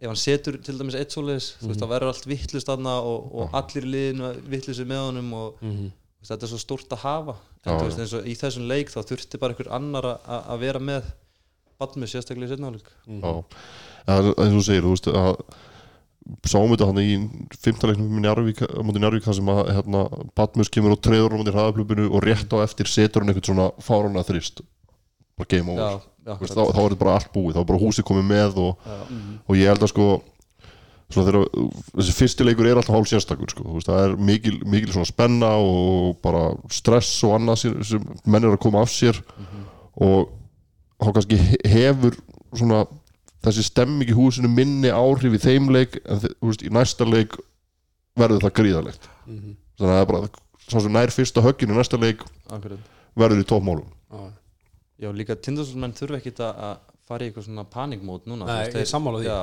S3: ef hann setur til dæmis eitt svoleiðis, þú veist, það verður allt vittlust þarna og, og allir í liðinu vittlusi með honum og þú veist, þetta er svo stórt að hafa. En þú veist, eins og í þessum leik þá þurfti bara einhver annar að- vera með Badmið sérstaklega í setnáleik
S2: Já, og þú segir, þú veist að sáum þetta hann í fimmtaleiknum í Njarvík, á móti Njarvík þar sem að hérna, Batmus kemur og treður hann á móti hraðaplupinu og rétt á eftir setur hann eitthvað svona fárana þrist bara game over.
S3: Já, já,
S2: veist, þá, þá er þetta bara allt búið, þá er bara húsið komið með og, og ég held að sko svona þegar þessi fyrsti leikur er alltaf hálf sérstakur sko, þú veist, það er mikil, mikil svona spenna og bara stress og annað sem, menn er að koma af sér. Og þá kannski he- hefur svona þessi stemming í húsinu minni áhrif í þeim leik en veist, í næsta leik verður það gríðalegt þannig að það er bara sá sem nær fyrsta högginu í næsta leik
S3: akkurat.
S2: verður í toppmálum.
S3: Já, líka tindastólmenn þurfa ekkit að að fara í eitthvað svona panikmót núna
S1: Nei,
S3: þú veist, þeir-. Já,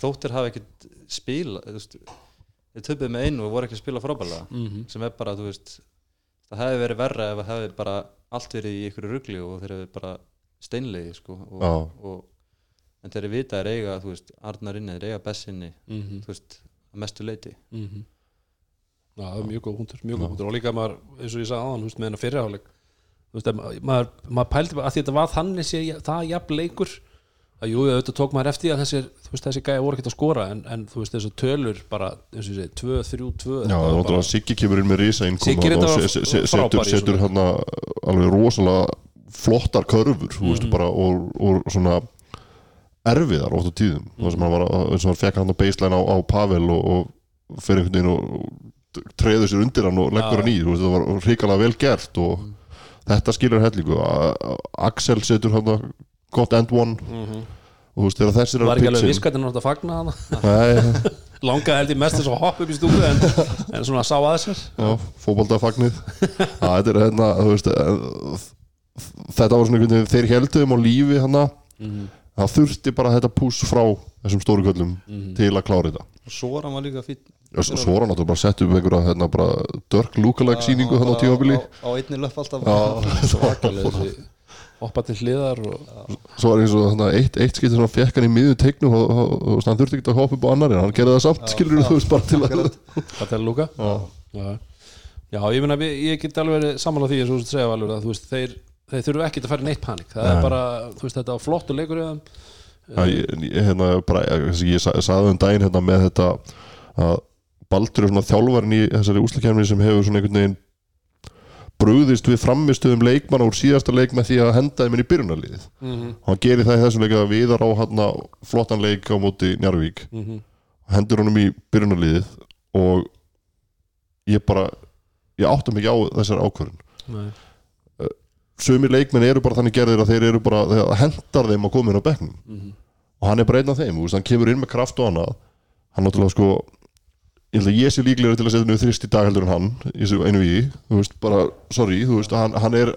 S3: þóttir hafa ekkit spila þeir töpuð með einu og voru ekki að spila frábælega
S1: Mhm.
S3: sem er bara, þú veist það hefði verið verra ef það hefði bara allt verið í einhverju rugli og þeir hefði bara steinlegi sko og, og, en þeir vita er eiga, þú veist, Arnar inni þeir eiga Bessinni,
S1: Mhm.
S3: þú veist að mestu leiti
S1: Mhm. Já, það er mjög góð hundur, mjög góð hundur og líka maður, eins og ég sagði aðan, þú veist, með hennar fyrirháleik þú veist, að maður, maður pældi bara að þetta var þannig sé það jafn leikur að jú, auðvitað tók maður eftir að þessir, þú veist, þessi gæja voru ekkert að skora en, en þú veist, þessu tölur bara, eins og ég segi, 2, 3, 2
S2: Já, það er náttúrulega Siggi kemur inn með risa
S1: Siggi
S2: innkoma
S1: reyndar
S2: og
S1: var
S2: se- se- se-
S1: frábær
S2: setur, hérna alveg rosalega flottar körfur þú
S1: Mhm.
S2: veist, bara, og, og svona erfiðar oft á tíðum. Mm. hann var, að- eins og hann fekk hann á baseline á, á Pavel og, og fyrir einhvern veginn og, treður sér undir hann og leggur
S1: Já.
S2: hann í, veist, það var hrikalega vel gert og þetta skilur hellingu. Axel setur hann að gott end one. Og þú veist, þegar þessir
S1: var ekki alveg
S2: pitchin-
S1: viss hvernig hann átt að fagna hana
S2: Nei,
S1: langaði held ég mest þess að hoppa upp í stúku en, en svona sá að sér.
S2: Já, fótboltafagnið. Já, þetta er hérna, eh, þetta var svona einhvern veginn þeir helduðum á lífi hana það þurfti bara þetta pús frá þessum stóru köllum til að klára þetta.
S3: Og Soran var líka
S2: var hann náttúrulega bara sett upp einhverja hérna bara Dirk Lookalike síningu hann á tímabili.
S3: á, á einni löpp alltaf.
S1: Hoppa til hliðar og,
S2: svo var eins og þarna, eitt, eitt skipti svona fekk hann í miðjum teiknum og, og, og, og hann þurfti ekki að hoppa upp á annar en hann gerði það samt, skilur þú veist bara til að
S1: hvað til að lúka
S2: Já.
S1: Ég meina við- ég get alveg verið sammála því eins og þú segja alveg að þú veist þeir, þeir þurfu ekkert að fara í neitt panik. Það er
S2: Nei.
S1: bara, þú veist þetta var flottu leikur
S2: Já, ég, ég, hérna, bara, ég, ég sa- sagði um daginn hérna, með þetta að Baldur er svona þjálfarinn í þessari úslakefni sem hefur svona einhvern veginn brugðist við framistuðum leikmanna úr síðasta leik með því að henda þeim inn í byrjunarliðið. Og hann gerir það í þessum leik að viðar á hann flottan leik á móti Njarvík
S1: Mhm.
S2: hendur honum í byrjunarliðið og ég bara ég áttum ekki á þessari ákvörðun
S1: Nei.
S2: sumir leikmenn eru bara þannig gerðir að þeir eru bara það hendar þeim að koma inn á bekknum
S1: Mhm.
S2: og hann er bara einn af þeim, veist, hann kemur inn með kraft og annað hann náttúrulega sko ég sé líklega til að setja niður þrist í dag heldur en hann í einu víi þú veist, bara, sorry, þú veist, hann, hann er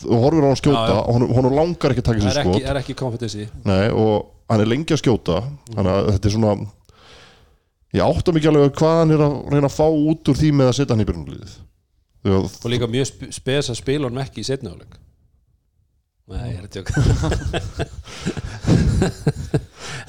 S2: þú horfir á hann skjóta
S1: já.
S2: og hann, hann langar ekki að taka
S1: það
S2: sér skot
S1: er ekki í
S2: Nei, og hann er lengi að skjóta þannig að þetta er svona ég átta mikið alveg hvað hann er að reyna að fá út úr því með að setja hann í byrjunarliðið Þegar-
S1: og líka mjög sp spes að spila honum ekki í setni áleik Nei, ég er að tjóka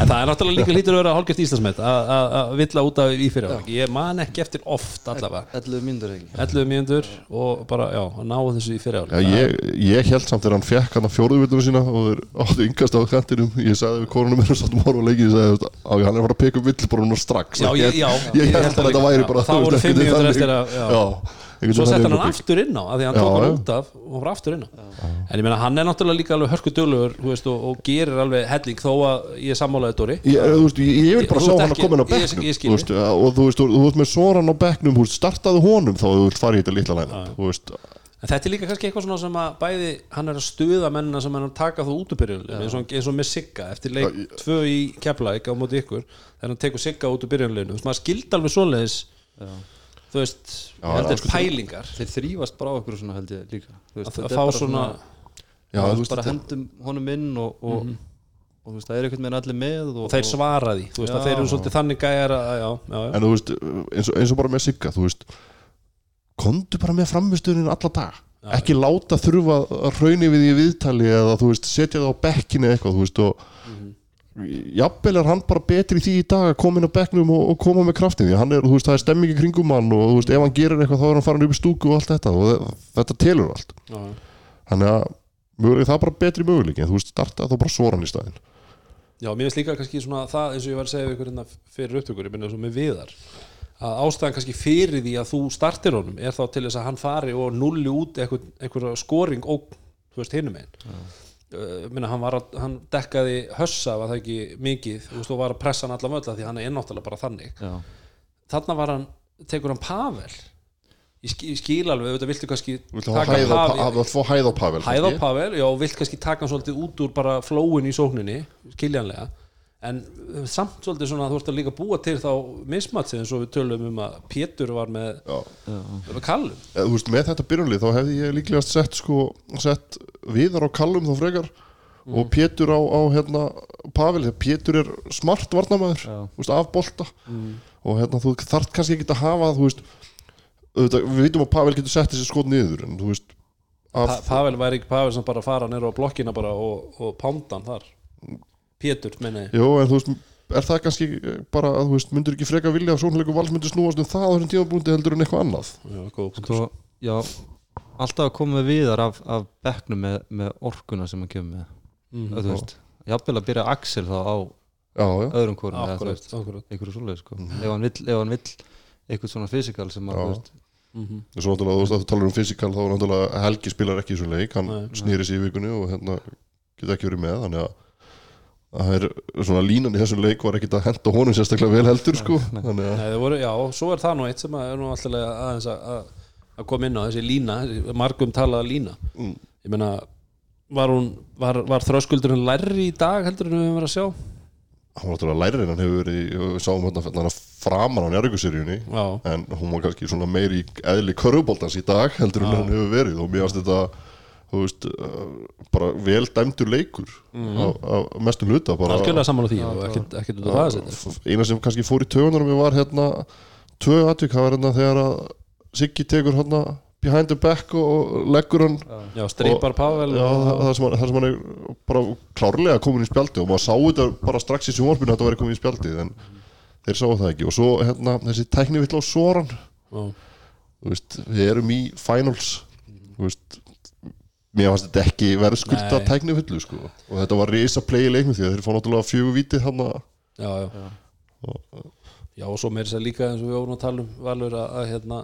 S1: En það er náttúrulega líka lítur að vera hálfgeft Íslandsmet að- að að villa út af í fyrir áleik Ég man ekki eftir oft allavega.
S3: 11 mínútur ekki?
S1: 11 mínútur og bara, já, að ná þessu í fyrir
S2: Já, ég, ég held samt þegar hann fekk hann að fjóruðvilluna sína og þeir áttu yngast á kantinum. Ég sagði við konunum mér og sattum horfa leikið ég sagði, á, hann er að fara að peka upp vill bara núna strax.
S1: Já, ég, já,
S2: ég, held að þetta væri bara
S1: Það
S2: þú
S1: voru
S2: veist,
S1: fimm
S2: einhvern
S1: mínútur
S2: veginn
S1: eftir að já.
S2: Já,
S1: Svo sett hann aftur inn á af Því hann
S2: Já,
S1: tók hann
S2: já.
S1: út af og hann var aftur inn á. En ég meina, hann er náttúrulega líka alveg hörku veist, og, og gerir alveg helling þó að ég er sammálaði Dóri.
S2: Ég, þú veist, ég, ég vil bara sjá hann að koma inn á þú veist, og þú veist, þú, þú veist með Soran á bekknum þú veist, startaðu honum þá þú vilt fara í þetta litla læna þú veist,
S1: En þetta er líka kannski eitthvað svona sem að bæði hann er að stuða mennina sem hann er að taka þú út úr byrjunlega eins, og- eins og með Sigga eftir leik tvö í Keflæk á móti ykkur þegar hann tekur Sigga út úr byrjunleginu þú veist, maður skildi alveg svoleiðis þú veist, er
S2: sko,
S1: pælingar.
S3: Þeir þrýfast bara á okkur svona held ég líka. Þú veist,
S1: að, að fá svona
S2: já, þú veist,
S3: bara hendum honum inn og, og, og þú veist, það er einhvern veginn allir með og,
S1: og þeir svara því, þú veist, að
S3: Já.
S1: þeir eru svolítið þannig gæjar að, já, já, já,
S2: en þú veist, eins og, eins og bara með Sigga þú veist, kondu bara með framistöðunin alla dag ekki láta þurfa að rauni við því í viðtali eða þú veist, setja það á bekkinu eitthvað, þú veist, og jafnvel er hann bara betri í því í dag að koma inn á bekknum og, og koma með kraftin því hann er, þú veist, það er stemmingi kringum hann og þú veist, ef hann gerir eitthvað þá er hann farin upp í stúku og allt þetta og þe- þetta telur allt.
S1: Já.
S2: þannig að möguleik, það er bara betri möguleik en þú veist, starta þá bara svoran í staðinn.
S1: Já, mér finnst líka kannski svona það eins og ég var að segja við ykkur hérna fyrir upptökur ég minna svo með viðar að ástæðan kannski fyrir því að þú startir honum er þá til þess að hann fari og nulli út eitthvað, eitthvað uh, minna, hann, var að, hann dekkaði hössa var það ekki mikið? Og var að pressa hann allan völla því hann er náttúrulega bara þannig.
S3: Já,
S1: þarna var hann, tekur hann Pavel. Ég, skil, ég skil alveg, auðvitað viltu kannski
S2: Viltu hafa hæð á Pa- hafa- fá hæð á Pavel
S1: hæð á
S2: kannski?
S1: Pavel, já, vilt kannski taka hann svolítið út úr bara flóin í sókninni skiljanlega, en uh, samt svolítið svona þú ert að líka búa til þá mismatsið eins og við tölum um að Pétur var með,
S2: Já.
S1: með Kallum
S2: Eða, þú veist, með þetta byrjunlið þá hefði ég líklegast sett sko, sett viðar á kallum þá frekar og Pétur á, á hérna, Pavel, Pétur er smart varnamæður,
S3: Já.
S2: þú veist, af bolta. Og hérna, þú þarft kannski ekki að hafa þú veist, auðvitað, við vitum að Pavel getur sett þessi skot niður en þú veist
S1: pa
S2: af,
S1: Pavel væri ekki Pavel sem bara fara nýra á blokkina bara og, og pándan þar Pétur, menni
S2: Jó, en þú veist, er það kannski bara að þú veist, myndur ekki freka vilja að sóknleikum vals myndur snúast um það á þessum tímabúndi heldur en eitthvað annað?
S1: Já, góð,
S3: sko, já alltaf að koma með viðar af, af bekknum með, með orkuna sem hann kemur með.
S1: Mhm.
S3: þú veist, jafnvel að byrja Axel þá á
S2: Já, já,
S3: öðrum hvorum eða þú
S1: akkurat,
S3: veist,
S1: akkurat.
S3: einhverju svoleið sko. ef hann vill, ef hann vill eitthvað svona fysikal sem að, þú veist,
S1: Mhm.
S2: og svo náttúrulega, þú veist, að þú talar um fysikal þá er náttúrulega Helgi spilar ekki í þessu leik hann snýri sig í vikunni og hérna geta ekki verið með, þannig að það er svona línan í þessum leik var ekkit að henda honum sérstaklega vel heldur sko. Að
S1: Nei, það voru, já, og svo er það nú eitt sem að er nú alltaf aðeins að, að, að koma inn á þessi lína, margum talaða lína.
S2: Mm.
S1: ég meina var, var, var þröskuldurinn lærri í dag heldur en við höfum verið að sjá?
S2: Hann var náttúrulega lærir en hann hefur verið við sáum hérna hérna framan á njárvíkuseríunni
S1: já,
S2: en hún var kannski svona meiri í eðli körfuboltans í dag heldur en hann hefur verið. Og mér varst þetta þú veist, uh, bara vel dæmdur leikur á, á mestum hluta bara,
S1: algjörlega sammála því og ekkert, ekkert út af það að
S2: eina sem kannski fór í tögunarum var hérna tvö atvik, það var hérna þegar að Siggi tekur hérna behind the back og, leggur hann.
S1: Já, streipar Pavel
S2: Já, það, það, sem hann, það sem hann er bara klárlega komin í spjaldi og maður sá þetta bara strax í sjónvarpinu að þetta væri komin í spjaldi en þeir sáu það ekki. Og svo hérna, þessi tækni vill á Soran þú veist, við erum í finals. Þú veist mér fannst þetta ekki verðskulda tækni villu sko. og þetta var risa play í leiknum því að þeir fá náttúrulega fjögur vítið hann að
S1: já, já. já, og svo meir sér líka eins og við vorum að tala um Valur að, að hérna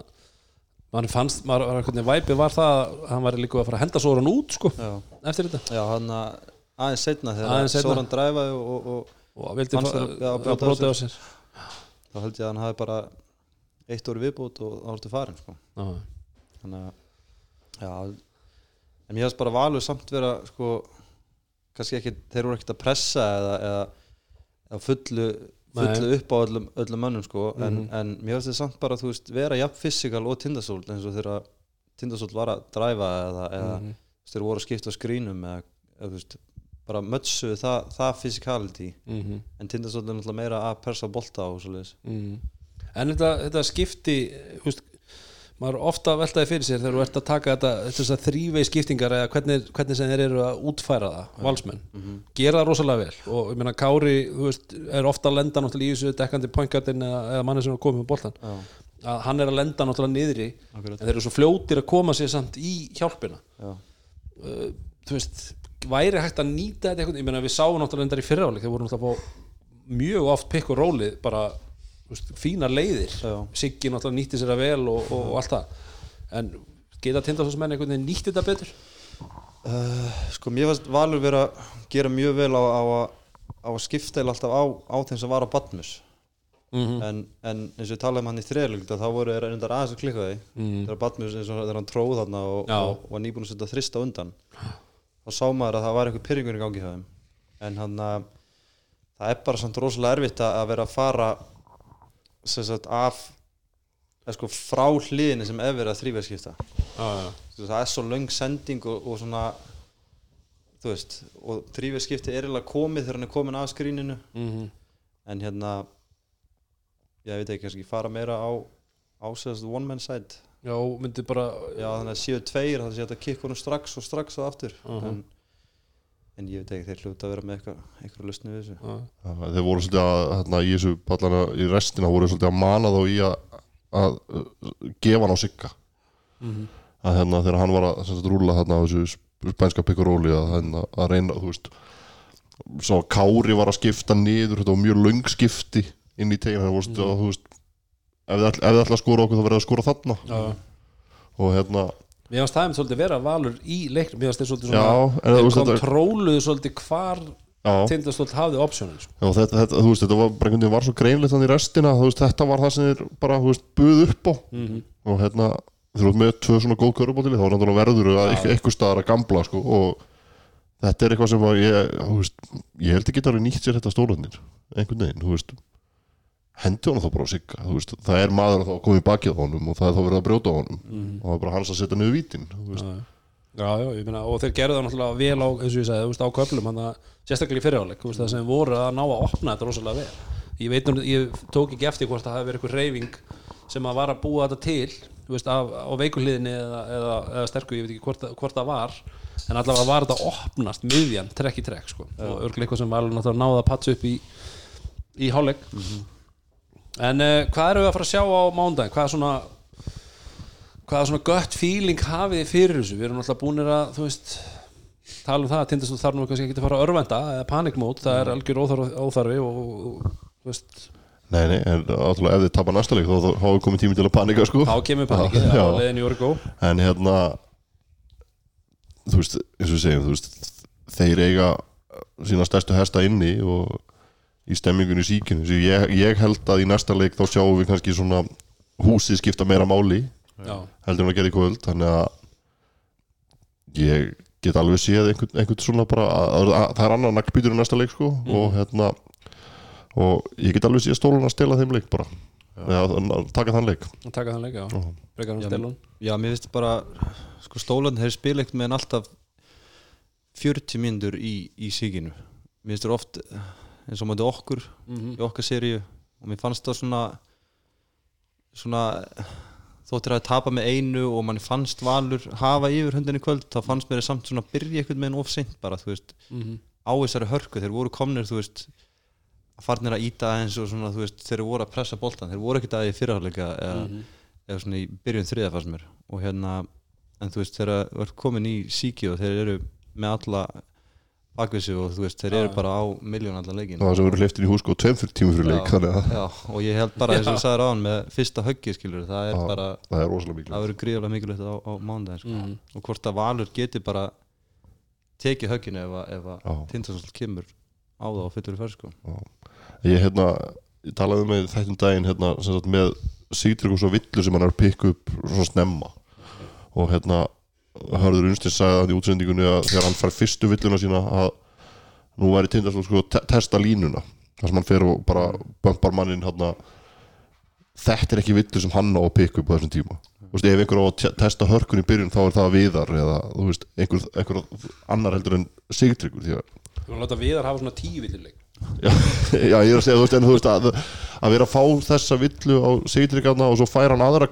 S1: mann fannst, maður var hvernig væpið var það að hann var líka að fara að henda Soran út sko,
S3: Já,
S1: eftir þetta
S3: já hann að aðeins setna þegar. Soran dræfaði og, og, og
S1: og vildi að
S3: brjóta á
S1: sér
S3: þá held ég að hann hafi bara eitt orði viðbútt og þá ertu farin sko. Þannig að en mér hefst bara valur samt vera sko, kannski ekki þeir eru ekkert að pressa eða, eða, eða fullu, fullu upp á öllum, öllum mönnum sko, en, en mér hefst þetta samt bara veist, vera jafn fysikal og tindasól eins og þegar tindasól var að dræfa eða, eða
S1: Mhm.
S3: þú veist, þeir voru að skipta skrínum eða, eða þú veist, bara mötsu það, það physicality
S1: mhm,
S3: en tindasól er náttúrulega meira að persa og svo leiðis
S1: mhm. en þetta, þetta skipti veist, maður ofta að veltaði fyrir sér þegar þú ert að taka þetta þessar þrívei skiptingar eða hvernig, hvernig sem þeir eru að útfæra það, valsmenn. Gera það rosalega vel. Og ég meina Kári þú veist, er ofta að lenda náttúrulega í þessu dekkandi pointgardin eða, eða manni sem er komið með boltan
S3: Já,
S1: að hann er að lenda náttúrulega niðri
S3: akkurat.
S1: en þeir eru svo fljótir að koma sér samt í hjálpina.
S3: Já,
S1: uh, þú veist, væri hægt að nýta þetta eitthvað, ég meina við sáum náttúrulega endar í fyrraáleik þeir voru náttúrulega mjög oft pikk og rólið bara fínar leiðir. Siggi náttúrulega nýtti sér að vel og, og, og allt það. En geta tindastóðsmenn einhvern veginn nýtt þetta betur?
S3: Sko mér fannst Valur vera að gera mjög vel á, á, að- á að skipta alltaf á, á þeim sem var á Badmus.
S1: Mm
S3: en, en eins og við talaðum hann í þriðalögt þá voru þeir reyndar aðeins að klikka því.
S1: Mhm.
S3: þegar Badmus eins og þegar hann tróð þarna og, og var nýbúin að setja þrista undan þá sá maður að það var eitthvað pyrringur í gangi hjá þeim. En hann að það er bara samt rosalega erfitt að að vera að fara sagt af eða sko frá hliðinni sem er verið að þrýverðskipta veist, það er svo löng sending og, og svona þú veist, og þrýverðskipti er eiginlega komið þegar hann er komin af skríninu.
S1: Mm
S3: en hérna ég veit ekki, kannski fara meira á ásæðast one man side.
S1: Já, myndi bara
S3: já, þannig að séu tveir, þannig að þetta kikk honum strax og strax það aftur.
S1: Mhm.
S3: en, en ég veit ekki, þeir hljóta að vera með eitthvað eitthvað lusni við þessu
S1: Já,
S2: þeir voru svolítið að hérna, í þessu pallana í restina voru svolítið að mana þá í að, að uh, gefa hann á sigga
S1: Mhm.
S2: að hérna þegar hann var að sagt, rúlla hérna á þessu spænska pikuróli að, hérna, að reyna þú veist svo að Kári var að skipta niður þetta var mjög löng skipti inn í tegin þannig mm. að þú veist ef þið ætla- ef þið ætla að skora okkur þá verður að skora þarna
S1: já.
S2: og hérna
S1: mér fannst það einmitt svolítið vera valur í leiknum. Mér fannst þeir svolítið svona
S2: þú
S1: þeir
S2: veist,
S1: kontróluðu svolítið hvar tindastóll hafði optionin sko.
S2: já þetta, þetta, þú veist, þetta var bara einhvern veginn var svo greinleitt þannig í restina. Þú veist, þetta var það sem þeir bara þú veist, buð upp á.
S1: Mm
S2: og hérna þeir eru með tvö svona góð körubótili þá er náttúrulega verður að eitthvað, eitthvað staðar að gamla sko, og þetta er eitthvað sem að ég, þú veist, ég held ekki að alveg nýtt sér þetta stólanir einhvern veginn, þú veist hendi honum þá bara á sigga það er maður að þá komið í bakið á honum og það er þá verið að brjóta á honum. Og það er bara hans að setja niður vítin
S1: já, já, ég meina, og þeir gerðu það náttúrulega vel á, eins og ég sagði, á köflum hann að sérstaklega í veist, það sem voru að ná að opna þetta rosalega vel. Ég veit nú, ég tók ekki eftir hvort það hafi verið eitthvað reyfing sem að var að búa þetta til þú veist, af, á veikuhliðinni eða, eða, eða sterku, ég veit ekki hvort, hvort það var en allavega var þetta að opnast miðjan, trekk í trekk, sko. Og örglega eitthvað sem var náða að patsa upp í í hálfleik en uh, hvað eru við að fara að sjá á mándaginn, hvað er svona hvaða svona gött feeling hafið fyrir þessu? Við erum alltaf búinir að þú veist tala um það að tindast þarf nú kannski ekki að fara að örvenda eða panikmót, það er algjör óþarfi, og, og, þú veist.
S2: Nei, nei, en alltaf ef þið tapar næsta leik þá hafa komið tími til að panika sko.
S1: Þá kemur panikið
S2: Já.
S1: á leiðin í Orgo
S2: en hérna þú veist, eins og við segjum þú veist, þeir eiga sína stærstu hesta inni og í stemmingunni í síkinu. Svo ég, ég held að í næsta leik þá sjáum við kannski svona húsið skipta meira máli
S1: já,
S2: heldur en að gera í kvöld. Þannig að ég get alveg séð einhvern, einhvern svona bara að, að, að, það er annar naglbítur í næsta leik sko og hérna og ég get alveg séð stólan að stela þeim leik bara. Eða taka þann leik.
S1: Taka þann leik, já, frekar hann
S3: Já,
S1: stelun
S3: Já, mér finnst bara sko stólan þeir spila ekkert með en alltaf 40 mínútur í, í síkinu. Mér finnst þeir oft eins og mæti okkur
S1: Mhm.
S3: í okkar seríu. Og mér fannst það svona svona þóttir að tapa með einu og manni fannst valur hafa yfir hundinni kvöld þá fannst mér samt svona að byrja einhvern veginn of seint bara, þú veist, á þessari hörku. Þeir voru komnir, þú veist farnir að íta aðeins og svona, þú veist þeir voru að pressa boltan, þeir voru ekkert að í fyrirháleika eða, eða svona í byrjun þriða fannst mér. Og hérna, en þú veist þegar þú ert komin í síki og þeir eru með alla bakvissu og þú veist, þeir eru bara á miljón allan leikin
S2: það var sem verið hliftin í húsko tveim fyrir tímum fyrir leik þannig að
S3: já, og ég held bara eins og ég sagði ráðan með fyrsta höggi skilur, það er
S2: Já.
S3: bara
S2: það er rosalega mikilvægt.
S3: það verður gríðarlega mikilvægt á, á mánudaginn sko. og hvort að Valur geti bara tekið högginu ef, að- ef að Tindastóll kemur á það og fyllur í fær sko.
S2: ég hérna, ég talaði með þættum daginn hérna, sem sagt með Sigtrygg og svo villu sem hann er að pikka upp svona snemma. Og hérna hörður Unstins sagði það í útsendingunni að þegar hann fær fyrstu villuna sína að nú væri Tindastól sko að te testa línuna þar sem hann fer og bara bömpar mannin hérna þetta er ekki villu sem hann á að pikka upp á þessum tíma. Þú veist, ef einhver á að te- testa hörkun í byrjun þá er það viðar eða þú veist, einhver, einhver annar heldur en Sigtryggur
S1: Við erum að láta viðar hafa svona tíu villuleik
S2: Já, já, ég er að segja, þú veist, en þú veist að, að vera að fá þessa villu á Sigtryggarna og svo fær hann aðra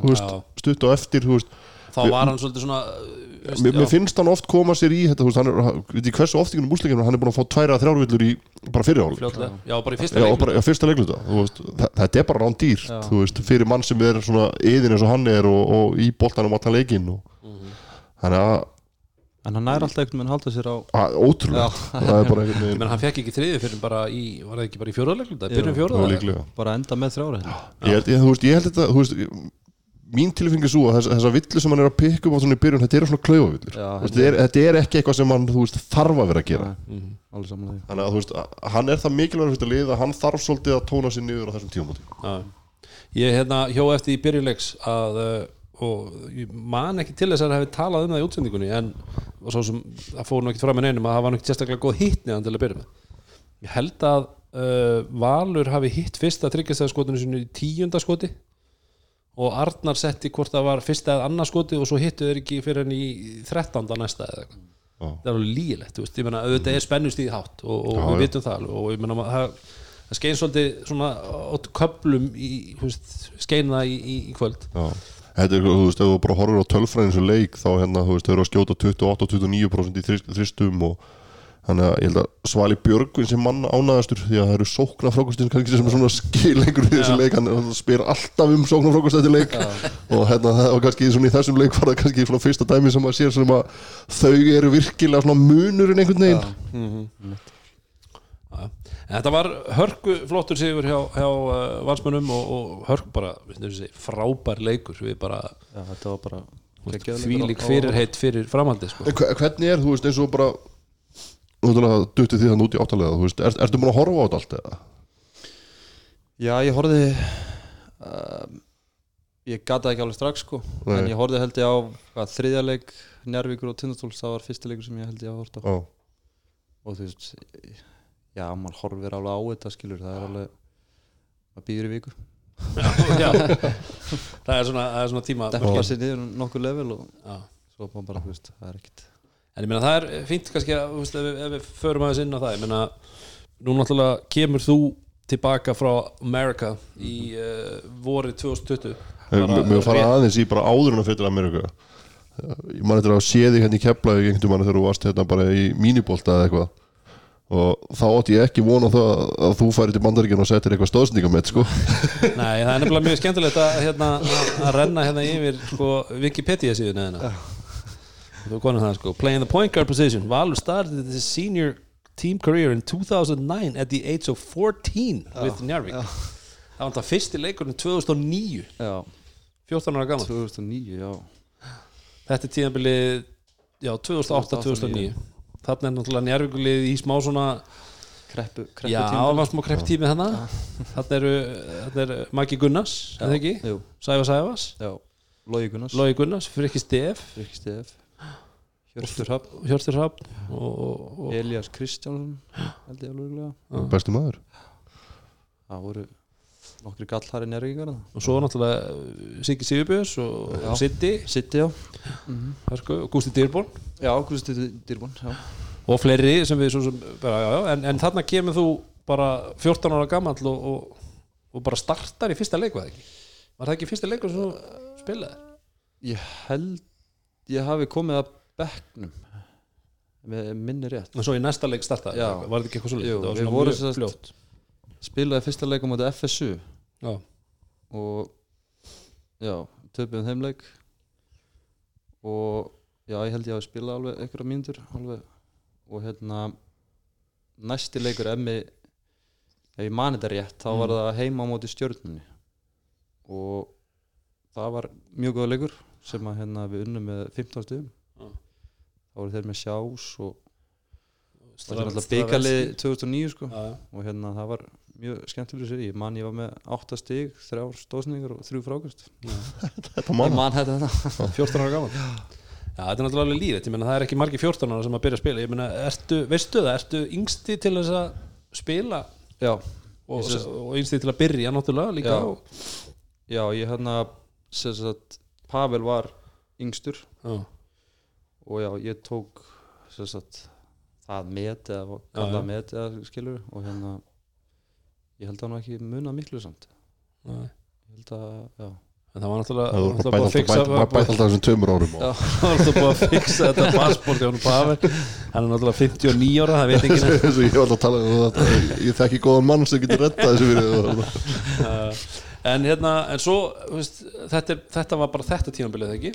S2: þú
S1: Já.
S2: stutt og eftir, þú veist,
S1: Þá var hann svolítið svona uh, veist,
S2: mér, mér
S1: já.
S2: finnst hann oft koma sér í þetta, hann er, veit ég hversu oft í kunum úsleikinu, hann er búin að fá tværa að þrjár villur í bara fyrirháli.
S1: Já, bara í fyrsta
S2: Já, og
S1: leik
S2: bara á fyrsta leikluta, þú veist, þetta er bara rán dýrt,
S3: Já.
S2: þú veist, fyrir mann sem er svona yðin eins og hann er og, og í boltanum allan leikinn og
S1: Mhm.
S2: þannig að,
S3: en hann nær alltaf einhvern veginn að halda sér á
S2: að ótrúlega, það er bara einhvern
S1: Ég
S2: veginn,
S1: menn hann fekk ekki þriði fyrir bara í Var það ekki bara í fjóraðleikluta?
S3: Jú.
S1: Byrjum
S2: líklega.
S3: bara enda með þrjára hérna.
S2: ég held, ég, þú veist, ég held þetta þú veist, mín tilfengi er svo að þess, þessa villu sem hann er að pikka upp á svona í byrjun þetta eru svona veist, þetta, er, þetta er ekki eitthvað sem hann veist, þarf að vera að gera.
S3: Saman því.
S2: Þannig að veist, að- hann er það mikilvægur að hann þarf svolítið að tóna sér niður á þessum tímumóti
S1: Já. Ég hérna hjó eftir í byrjuleiks að uh, og ég man ekki til þess að það hefði talað um það í útsendingunni en og svo sem það fór nú ekkert fram með neinum að það var ekkert sérstaklega góð hitt neðan til að byrja með. Ég held að uh, Valur hafi hitt fyrsta tryggjastæðaskotinu sinu í tíunda skoti og Arnar setti hvort það var fyrsta eða annað skoti og svo hittu þeir ekki fyrir henni í þrettánda næsta eða eitthvað
S2: Já.
S1: það er alveg lígilegt, þú veist, ég meina auðvitað er spennust í hátt og, og
S2: Já,
S1: við vitum það alveg og ég maður- það, það skein svolítið svona átt köplum í, skein það í, í, í kvöld
S2: Já. Þetta er, þú veist, ef þú bara horfir á tölfræðin sem leik þá hérna, þú veist, þau eru að skjóta 28-29% í þrist- þristum og þannig að ég held að Svali Björgvin sem mann ánaðastur því að það eru sóknarfrákustinn kannski sem er svona skilengur í þessu
S1: Já.
S2: leik, hann, spyr alltaf um sóknarfrákust eftir leik. Og hérna það var kannski í þessum leik var það kannski svona fyrsta dæmi sem að sér sem að þau eru virkilega svona munurinn einhvern veginn.
S1: Já. en þetta var hörku flottur sigur hjá, hjá uh, valsmönnum og, og hörku bara þessi, frábær leikur. Við bara
S3: Já, þetta var bara
S1: því lík fyrirheit fyrir framhaldi sko.
S2: Hvernig er, þú veist, eins og bara Náttúrulega dutti því þann út í áttalega Þú veist, er, ertu búin að horfa á þetta allt eða?
S3: Já, ég horfði uh, Ég gata ekki alveg strax sko
S2: Nei.
S3: En ég horfði held ég á hvað, þriðja leik Njárvíkur og Tindastóls Það var fyrsti leikur sem ég held ég að horta á
S2: Já,
S3: Og þú veist Já, mann horfir alveg á þetta skilur Það er alveg Það býður í viku
S1: Já. það er svona, það er svona tíma
S3: sér niður um nokkur level Og
S1: Já.
S3: svo bara, þú veist, það er ekkit
S1: En ég meina það er fínt kannski að þú veist, ef, við, ef við förum aðeins inn á það ég meina, nú náttúrulega kemur þú tilbaka frá America í uh, vorið 2020
S2: Bara, Mér fara aðeins í bara áður en að fyrir Amerika Ég man eftir að sé þig hérna í Keflavík einhvern mann þegar þú varst hérna bara í mínibólta eða eitthvað. Og þá átti ég ekki vona það að þú færi til bandaríkjana og settir eitthvað stóðsningamett sko.
S1: Nei, það er nefnilega mjög skemmtilegt að, hérna, að renna hérna yfir sko, Wikipedia síðan eða Þú konum það sko. Playing the point guard position. Valur started his senior team career in 2009 at the age of 14 with Njarvík Það var það fyrsti leikurinn 2009
S3: Já,
S1: 14 ára gammal
S3: 2009, já.
S1: Þetta er tíðanbilið já, 2008-2009 Þarna er náttúrulega njárvíkulið í smá svona
S3: Kreppu, kreppu
S1: Já, það var smá krepp tími þarna Þarna eru, þarna er Maggi Gunnars eða ekki, Sæfa Sæfas
S3: já Logi Gunnars.
S1: Gunnars, Frikki Stef.
S3: Rikki Stef Hjörtur Hafn
S1: Hjörtur Hrafn og,
S3: Elias Kristjánsson held ég alveg örugglega.
S2: Bestu maður.
S3: Það voru nokkri gallhæri nærvíkar
S1: og svo náttúrulega uh, Siggi Sigurbjörns og, Sitti
S3: Sitti já.
S1: Hörku, og Gústi Dýrborn.
S3: Já, Gusti Dýrbún já.
S1: og fleiri sem við svo sem bara, já, já, en, en þarna kemur þú bara 14 ára gamall og, og, og bara startar í fyrsta leik var það ekki? Var það ekki fyrsti leikur sem þú spilaði?
S3: ég held ég hafi komið að bekknum. Með minni rétt.
S1: En svo í næsta leik startaði,
S3: Já.
S1: var þetta ekki eitthvað svo
S3: Jú, við vorum sem sagt-
S1: fljótt.
S3: spilaði fyrsta leikum á þetta FSU
S1: Já,
S3: og já, töpum þeim leik. Og já, ég held ég hafi spilað alveg einhverja mínútur alveg. Og hérna næsti leikur emmi ef ég mani þetta rétt, þá var það heima á móti stjörnunni. Og það var mjög góða leikur sem að hérna við unnum með 15 stuðum voru þeir með sjás og það var alltaf byggalið 2009 sko.
S1: Já, já.
S3: og hérna það var mjög skemmtilega sér ég man ég var með 8 stig, 3 stóðsningar og 3 frákast.
S2: Þetta
S3: man þetta þetta
S1: 14 ára gaman Já, þetta er náttúrulega alveg lífið, ég meina það er ekki margir 14 ára sem að byrja að spila, ég meina, ertu, veistu það, ertu yngsti til þess að spila?
S3: Já,
S1: og,
S3: sé-
S1: og yngsti til að byrja náttúrulega líka?
S3: Já.
S1: og,
S3: já, ég hérna Pavel var yngstur.
S1: Já,
S3: og já, ég tók sagt, það met eða kallað met eða skilur og hérna ég held að hann ekki muna miklu samt.
S1: Nei.
S3: ég held að, já.
S1: En það var náttúrulega,
S2: Það var
S1: búið að fixa
S2: bætt
S1: var
S2: alltaf þessum tveimur árum
S1: það var náttúrulega búið að fixa þetta passport hann er náttúrulega 59 ára, það veit ekki
S2: og ég var alltaf að tala um þetta Ég þekki góðan mann sem getur rettað þessu fyrir
S1: en hérna, en svo þú veist, þetta, er, þetta var bara þetta tímabilið ekki?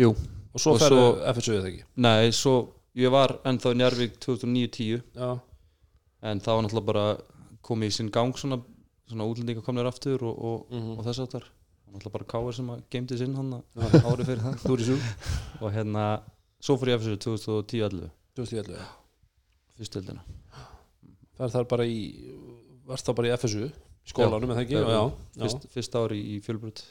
S3: Jú,
S1: og svo
S3: Og
S1: ferðu FSU eða ekki?
S3: Nei, svo ég var ennþá í Njarvík 2009-10
S1: já,
S3: en það var náttúrulega bara komið í sinn gang svona, svona útlendingar komnir aftur og, og,
S1: Mhm.
S3: og þess áttar náttúrulega bara Káir sem að geimdi sinn hann árið fyrir það. Og hérna, svo fór ég FSU 2010-11
S1: 2011, já.
S3: fyrstu eldina
S1: það er bara í varst þá bara í FSU skólanum eða ekki,
S3: Já,
S1: já, já.
S3: fyrst, fyrst ári í fjölbrut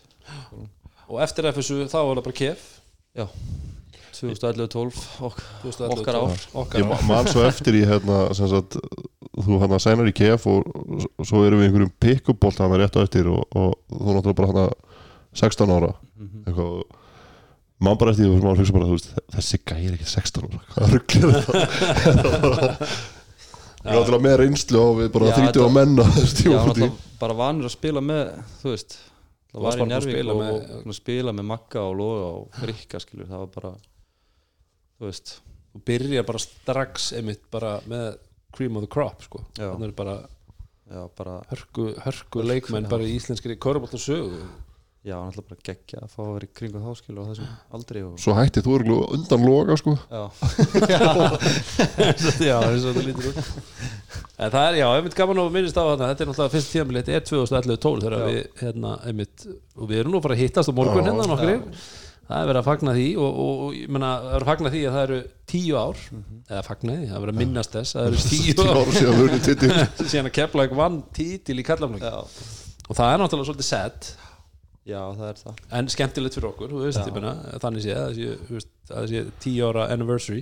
S1: og eftir FSU þá var það bara KF
S3: 2011-12 og
S1: 2011,
S3: Okkar ár.
S1: okkar
S2: Ég man svo eftir í hérna sem sagt, þú hann að sænar í KF og, og svo erum við í einhverjum pick-up-bolt hann rétt á eftir og, og þú náttúrulega bara hann 16 ára
S3: Mhm.
S2: eitthvað og mann bara eftir því og maður hugsa bara þú veist, þessi er ekki 16 ára hvað rugglir þetta Við erum náttúrulega með reynslu á við bara
S3: Já,
S2: 30
S3: þetta-
S2: á menn á þessu
S3: Já,
S2: tímapunkti.
S3: náttúrulega bara vanur að spila með þú veist, það var í
S1: að
S3: Njárvík og,
S1: með-
S3: og, og spila með Magga og Loga og Rikka skilur, það var bara þú veist,
S1: þú byrjar bara strax einmitt bara með cream of the crop sko.
S3: Já.
S1: þannig er bara
S3: já, bara
S1: hörku, hörku leikmenn bara í íslenskri körbótt
S3: já, náttúrulega bara geggja að fá að vera í kringu þá skilur og þessum aldrei og
S2: Svo hætti þú eru undan loga sko.
S3: Já,
S1: já, eins og þetta lítur út en það er, já, einmitt gaman að minnist á þarna. Þetta er náttúrulega fyrst tíðanbili, þetta er 2011-12 þegar
S3: Já.
S1: við, hérna, einmitt og við erum nú bara að hittast á morgun
S2: Já.
S1: hérna nokkri það er verið að fagna því og, og, og ég meina, það er verið að fagna því að það eru tíu ár. Eða fagna því, það er verið að minnast þess að það eru tíu ár
S2: síðan
S1: að kepla ekki vann títil í kallaflöng
S3: já,
S1: og það er náttúrulega svolítið sad
S3: já, það er það.
S1: En skemmtilegt fyrir okkur, þú veist, meina, þannig sé það sé, þú veist, það sé tíu ára anniversary.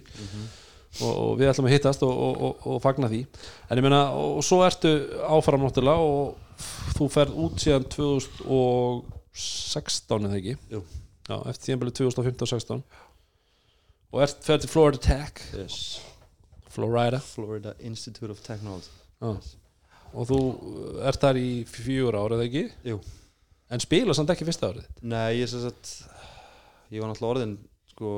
S1: Og, og við ætlum að hittast og, og, og, og fagna því. En ég meina, og, svo ertu áfram náttúrulega og þú ferð út síðan 2016 eða ekki?
S3: Jú.
S1: Já, eftir tíðanbili 2015-16 og ert ferð til Florida Tech?
S3: Yes.
S1: Florida.
S3: Florida Institute of Technology.
S1: Já. og þú ert þar í fjör ár eða ekki?
S3: Jú.
S1: En spila samt ekki fyrsta árið
S3: Nei, ég sem sagt ég var náttúrulega orðin sko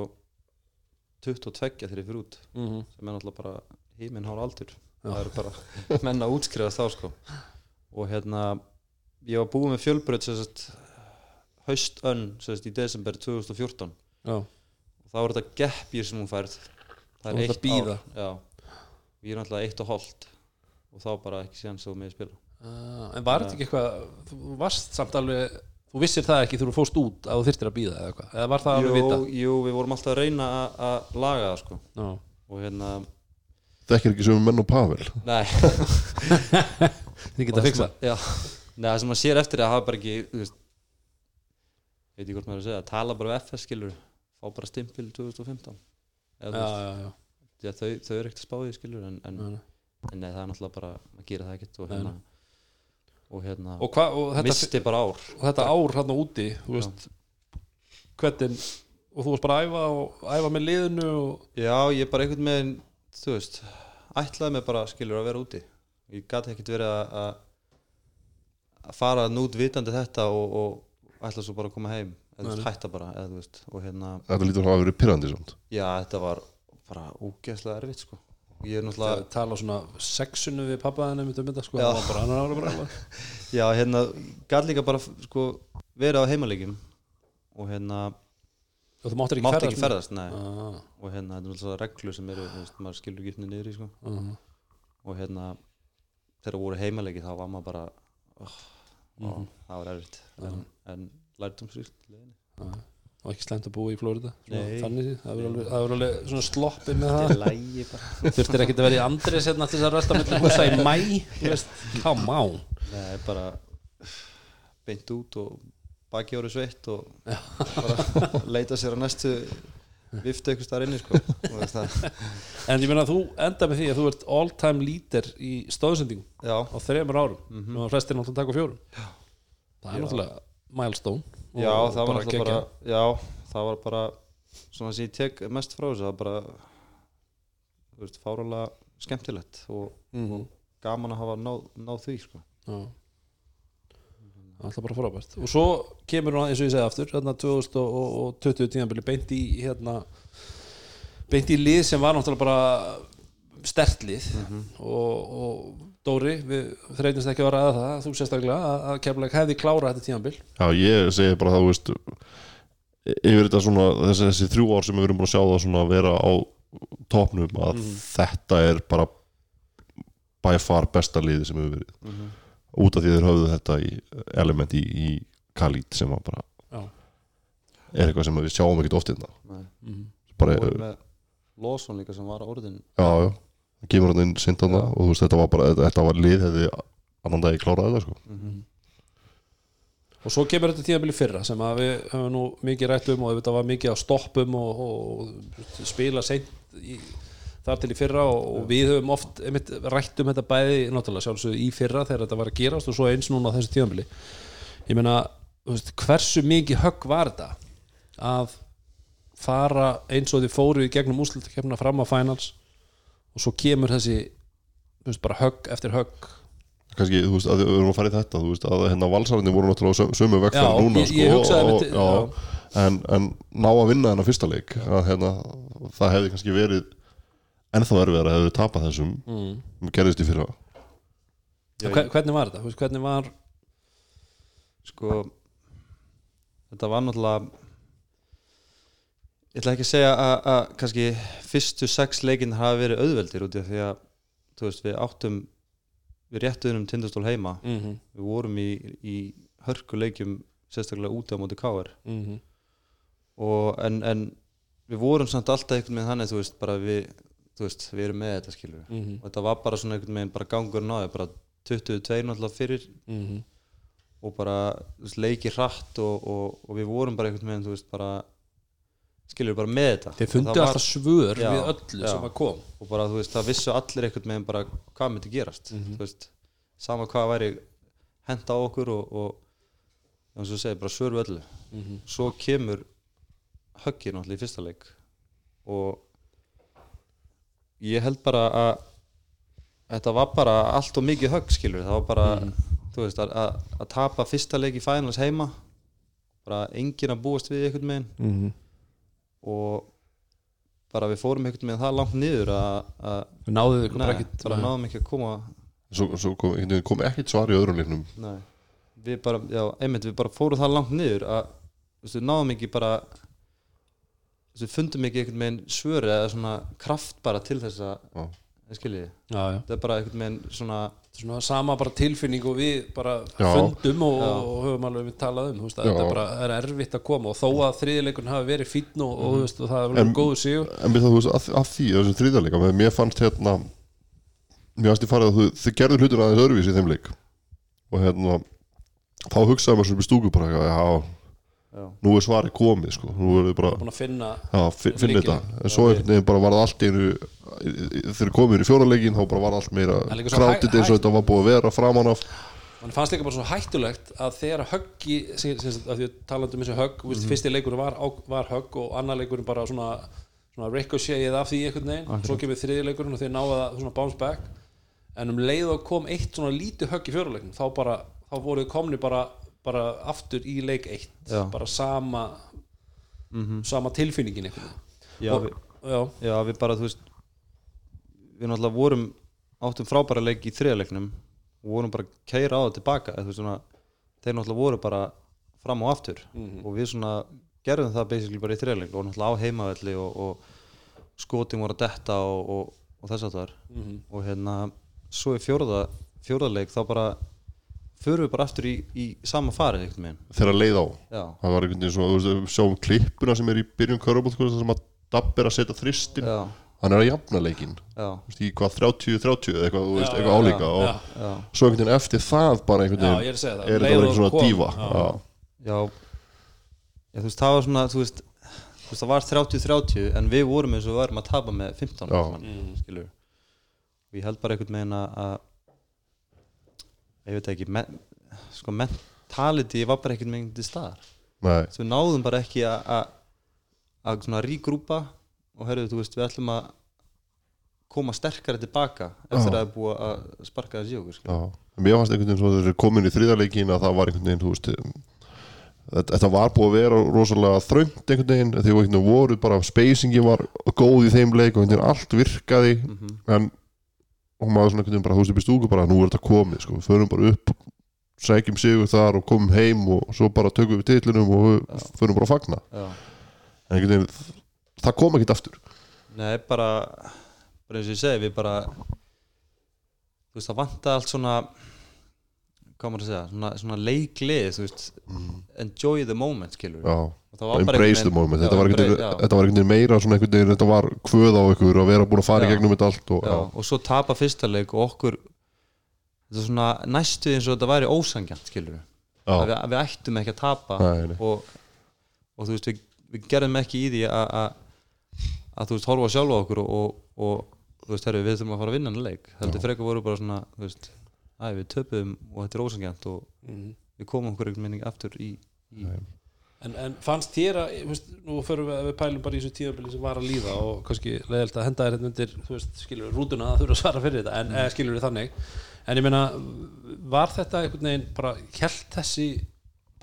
S3: 22 þegar ég fyrir út.
S1: Mm -hmm.
S3: sem er náttúrulega bara híminn hár aldur. Það eru bara menn að útskrifast þá sko. Og hérna ég var búið með fjölbröð sem haustönn sem í desember 2014
S1: Já,
S3: og þá er þetta geppjir sem hún færð. Það
S1: að bíða.
S3: ár ég er náttúrulega eitt og hálft. Og þá bara ekki síðan svo með spila
S1: Uh, en var þetta ekki eitthvað þú varst samt alveg þú vissir það ekki þú fóst út að þú þyrftir að býða eða eitthvað? Eða var það alveg vita
S3: jú, jú, við vorum alltaf að reyna að- að laga það sko.
S1: Já.
S3: og hérna,
S2: Þekkir ekki sem menn og Pavel.
S3: Nei.
S1: Þið geta að fixa
S3: já, nei, það sem maður sér eftir að hafa bara ekki þú veist, veit ég hvort maður er að segja tala bara við FS skilur fá bara stimpil 2015 Eða,
S1: já, já, já.
S3: þau, þau eru ekkert að spáði skilur en, en, en nei, það er náttúrulega bara maður gera það ekkert og hérna og hérna,
S1: og, hva, og, þetta,
S3: misti bara ár.
S1: og þetta ár hann úti þú veist hvernig og þú varst bara að æfa og æfa með liðinu og,
S3: já, ég bara einhvern veginn þú veist, ætlaði mig bara skilur að vera úti. Ég gati ekkert verið að- að að fara nút vitandi þetta og, og ætla svo bara að koma heim. Eða veist, hætta bara eða, þú veist, og hérna,
S2: Þetta lítur að hafa verið pyrrandi samt.
S3: Já þetta var bara úgeðslega erfitt sko ég er
S1: Það
S3: náttúrulega,
S1: tala svona sexunu við pappaðinu um þetta sko, hann var bara er alveg bara
S3: já hérna gæt líka bara sko verið á heimalegjum og hérna
S1: og þú máttir ekki
S3: mátti
S1: ferðast
S3: ekki ferðast,
S1: ah,
S3: og hérna þetta er náttúrulega reglur sem eru, veist, maður skilur ekki niður í sko.
S1: Ah,
S3: og hérna þegar voru heimalegi þá var maður bara oh, ó, það var erfitt. En, en lærtum sýrt
S1: ah. Og ekki slemt að búa í
S3: Nei.
S1: þannig því, það verður alveg, það svona sloppi með það. þurftir ekki að vera í Andris hérna til þess að rösta með húsa í mæ come on.
S3: Nei, bara beint út og baki ári sveitt og bara leita sér að næstu vifta ykkur starf inni sko. Og það,
S1: en ég meina að þú enda með því að þú ert all time leader í stóðsendingum á þreymur árum. Mm -hmm. og flestir náttúrulega taka á fjórum. Já. það er
S3: Já.
S1: náttúrulega milestone. og
S3: já, það var náttúrulega bara já, það var bara svona sem ég tek mest frá þessu það var bara þú veist, fáralega skemmtilegt og
S1: Mhm.
S3: gaman að hafa náð, náð því sko.
S1: Já. alltaf bara frábært og svo kemur hún eins og ég segi aftur hérna 2020 tíðanbili beint í hérna beint í lið sem var náttúrulega bara stert lið. Og, og Dóri, við þreytist ekki að vera að það þú sérstaklega að, að kemlega hefði klárað þetta tíðanbil
S2: Já, ég segi bara það, þú veist yfir þetta svona, þessi, þessi þrjú ár sem við erum búin að sjá það svona vera á topnum að þetta er bara by far besta liði sem hefur verið. Út af því þeir höfðu þetta í element í, í Khalid sem var bara
S1: Já.
S2: er eitthvað sem við sjáum ekkert oft innan
S3: Nei.
S2: bara,
S3: og með Lawson líka sem var orðin
S2: já, já, kemur hann inn sindana og þú veist, þetta var bara, þetta, var lið hefði annan dagi klárað þetta sko.
S1: Og svo kemur þetta tíðanbili fyrra sem að við höfum nú mikið rætt um og þetta var mikið á stoppum og, og spila seint í, þar til í fyrra og, og við höfum oft einmitt, rætt um þetta bæði náttúrulega sjálfsögðu í fyrra þegar þetta var að gerast og svo eins núna á þessu tíðanbili ég meina, hversu mikið högg var þetta að fara eins og þið fóru í gegnum úslutakefna fram á finals og svo kemur þessi þú veist, bara högg eftir högg
S2: kannski, þú veist, að við erum að fara í þetta þú veist, að hérna valsararnir voru náttúrulega á sömu-
S1: Já,
S2: vegferð núna
S1: ég- ég hugsaði
S2: og,
S1: einmitt-
S2: já, en, en ná að vinna þennan fyrsta leik að hérna, það hefði kannski verið ennþá erfiðar að hefði tapað þessum
S1: mm.
S2: sem gerðist í fyrra
S1: Hve- hvernig var þetta? Þú veist, hvernig var
S3: sko þetta var náttúrulega ég ætla ekki að segja að, að kannski fyrstu sex leikin hafa verið auðveldir út af því að veist, við áttum við réttuðum tindastól heima
S1: mm -hmm.
S3: við vorum í, í hörkuleikjum sérstaklega úti á móti káar
S1: Mm -hmm.
S3: og en, en við vorum samt alltaf einhvern veginn þannig þú veist, bara við, þú veist, við erum með þetta skilur
S1: Mhm.
S3: og þetta var bara svona einhvern veginn bara gangur náði, bara 22 náttúrulega fyrir
S1: Mhm.
S3: og bara veist, leiki hratt og, og, og við vorum bara einhvern veginn þú veist, bara skilur bara með þetta
S1: Þeir
S3: það var-
S1: alltaf svör
S3: Já,
S1: við öllu
S3: já.
S1: sem að kom
S3: og bara þú veist, það vissu allir einhvern veginn bara hvað myndi gerast
S1: Mhm.
S3: þú veist, sama hvað væri henda á okkur og, og eins og þú segir, bara svör við öllu
S1: Mhm.
S3: svo kemur höggið náttúrulega í fyrsta leik og ég held bara að þetta var bara allt og mikið högg skilur, það var bara
S1: Mhm.
S3: þú veist, að, að, að tapa fyrsta leik í finals heima bara enginn að búast við einhvern veginn
S2: mm -hmm.
S3: Og bara við fórum einhvern veginn það langt niður að, að
S1: Við náðum ykkur bara ekkert
S3: bara náðum ekki að koma.
S2: Svo, svo kom, kom ekkert svar í öðrum leiknum.
S3: Nei, við bara, já, einmitt við bara fórum það langt niður að við náðum ekki bara við fundum ekki einhvern veginn svör eða svona kraft bara til þess að. Skiljiði,
S1: Já, já
S3: þetta er bara einhvern veginn svona,
S1: Svona sama bara tilfinning og við bara
S2: Já.
S1: fundum og,
S3: Já.
S1: og höfum alveg við talað um þú veist,
S2: Já.
S1: Þetta er bara er erfitt að koma og þó að þriðileikun hafi verið fínn og, og, þú veist, og það hefur
S2: En-
S1: verið góðu sigur
S2: en við það, þú veist, að, að því, þessum þriðarleika mér- mér fannst hérna mér fannst ég farið að þau, þau gerðu hlutur aðeins öðruvísi í þeim leik og hérna þá hugsaði maður svona stúku bara eitthvað, já,
S3: já,
S2: nú er svarið komið sko, nú er þið bara
S1: búin að finna
S2: Já, fi- finn
S1: Lykilinn.
S2: þetta. En svo einhvern veginn bara var það allt einu Þegar komið í fjóralegin þá bara var allt meira
S1: er
S2: Krátið eins og þetta var búið að vera framan af.
S1: Mann fannst líka bara svo hættulegt að þegar höggi að því að talandi um þessi högg mm fyrsti leikurinn var, var högg og annar leikurinn bara svona, svona ricochetið af því einhvern veginn. Og svo kemur þriði leikurinn og þeir náða svona bounce back. En um leið og kom eitt svona lítið högg í fjóruleiknum þá bara, þá voru þið komni bara, bara aftur í leik 1
S3: Já.
S1: bara sama sama tilfinningin veginn.
S3: Já,
S1: Og-
S3: við,
S1: já,
S3: við bara, þú veist við náttúrulega vorum áttum frábæra leik í þriðaleiknum og vorum bara keira á það tilbaka eða, veist, svona, þeir náttúrulega voru bara fram og aftur. Og við svona gerðum það basically bara í þriðaleik og náttúrulega á heimavelli og, og skotin voru að detta og, og, þess að það og hérna svo í fjórða fjórðaleik þá bara förum við bara aftur í, í sama farið einhvern veginn.
S2: Þegar leið á.
S3: Já,
S2: það var einhvern veginn svona, þú veist, við sjáum klippuna sem er í byrjun Körbótt sem að Dabb er að setja þristin
S3: já,
S2: hann er að jafna leikinn.
S3: Já,
S2: Þú veist, í hvað 30-30 eða eitthvað, þú veist, eitthvað álíka. og svo einhvern veginn eftir það bara einhvern
S1: Já,
S2: veginn
S1: ég er að segja það.
S2: er
S1: Leið
S2: þetta
S1: og
S2: eitthvað svona
S1: kom.
S2: dífa
S1: Já.
S2: já.
S3: já. Já, þú veist, það var svona þú veist, þú veist, það var 30-30 en við vorum eins og við varum að tapa með 15
S2: Já.
S3: mann, skilur og ég held bara einhvern veginn að að- ég veit ekki men, sko, mentality var bara veginn til staðar. Við náðum bara ekki að- að að rígrúpa og herru, þú veist, við ætlum að koma sterkari tilbaka eftir að það er búið að sparka þessi okkur
S2: Mér fannst einhvern veginn svo þegar þeir komin í þriðarleikin að það var einhvern veginn, þú veist þetta, var búið að vera rosalega þröngt einhvern veginn, þegar einhvern veginn voru bara spacingi var góð í þeim leik og einhvern veginn allt virkaði. En og maður svona veginn bara þú veist upp í stúku bara nú er þetta komið sko, við förum bara upp sækjum sigur þar og komum heim og svo bara tökum við titlunum og við förum bara að fagna.
S3: Já.
S2: en einhvern veginn, það kom ekkert aftur.
S3: Nei, bara bara eins og ég segi, við bara þú veist, það vantaði allt svona hvað maður að segja, svona, svona leiklið, veist enjoy the moment,
S2: já, embrace the moment.
S3: já,
S2: þetta var, einhvern veginn,
S3: já.
S2: þetta meira þetta var kvöð á ykkur að vera búin að fara í
S3: Já.
S2: gegnum þetta allt og,
S3: já, og svo tapa fyrsta leik og okkur þetta er svona næstu eins og þetta væri ósangjant,
S2: já,
S3: við, við ættum ekki að tapa
S2: Nei, nei.
S3: Og, og þú veist, við, við gerðum ekki í því að þú veist, horfa á sjálfa okkur og, og, og þú veist, herri, við þurfum að fara að vinna hann leik. Heldur frekar voru bara svona, þú veist æ, við töpuðum og þetta er ósangjant og við komum okkur einhvern veginn aftur í, í
S1: En, en fannst þér að, veist, nú förum við, við pælum bara í þessu tíðabili sem var að líða og kannski leðilt að henda þér hérna undir, þú veist, skilur við rútuna að þurfa að svara fyrir þetta, en mm. skilur við þannig. En ég meina, var þetta einhvern veginn bara, held þessi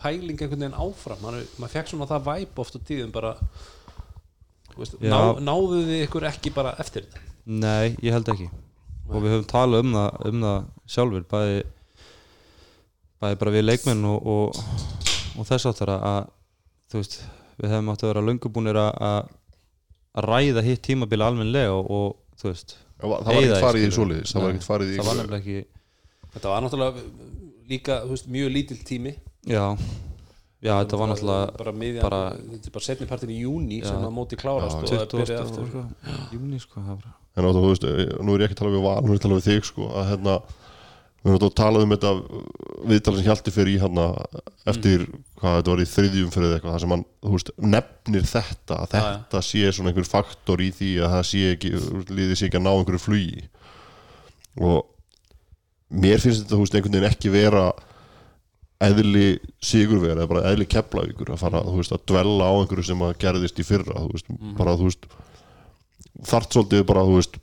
S1: pæling einhvern veginn áfram? Maður, maður fekk svona það væp oft á tíðum bara veist, ná, náðu þið ykkur ekki bara eftir þetta?
S3: Nei, ég held ekki og við höfum talað um það, um það sjálfur bæði, bæði bara við leikmenn og, og, og þess áttar að veist, við hefum átt að vera löngubúnir að að að ræða hitt tímabili almennlega og, og þú veist
S2: það var það ekkert farið í svoleiðis það var ekkert farið í
S3: það var nefnilega ekki
S1: þetta var náttúrulega líka, veist, mjög lítill tími.
S3: Já, já þetta var náttúrulega
S1: bara miðjan,
S3: bara-
S1: bara setni partin í júni
S3: Já.
S1: sem að móti klárast og það
S3: 20
S1: byrja
S3: og
S1: aftur
S3: sko, júni sko það var
S2: en þú veist, eh, nú er ég ekki að tala við val nú er ég að tala við þig sko að hérna við erum að tala um þetta viðtalið sem Hjalti fyrir í hérna eftir hvað þetta var í þriðjum fyrir eitthvað það sem hann, þú veist, nefnir þetta að
S1: Já, já.
S2: þetta sé svona einhver faktor í því að það sé ekki, liðið sé ekki að ná einhverju flugi og mér finnst þetta, þú veist, einhvern veginn ekki vera eðli sigurvera eða bara eðli keflavíkur að fara, þú veist, að dvella á einhverju sem að gerðist í fyrra, þú veist, bara, þú veist þart svolítið bara, þú veist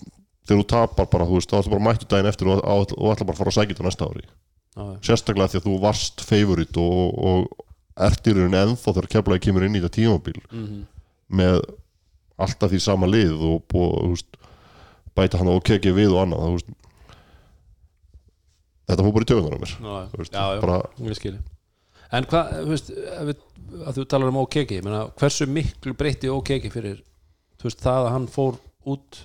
S2: þegar þú tapar bara, þú veist, þá ertu bara mættu daginn eftir og, og, og ætla bara að fara að sækja þetta næsta ári
S1: já.
S2: sérstaklega því að þú varst favorit og, og ert í rauninni ennþá þegar keflaði kemur inn í þetta tímabil
S1: Mhm.
S2: með alltaf því sama lið og búið, bæta hann og kekja við og annað, þú veist þetta fór bara í tögunar á mér veist,
S1: Já, já.
S2: bara,
S1: Ég skilji En hvað, þú veist, að þú talar um OKG menna, hversu miklu breytti OKG fyrir þú veist, það að hann fór út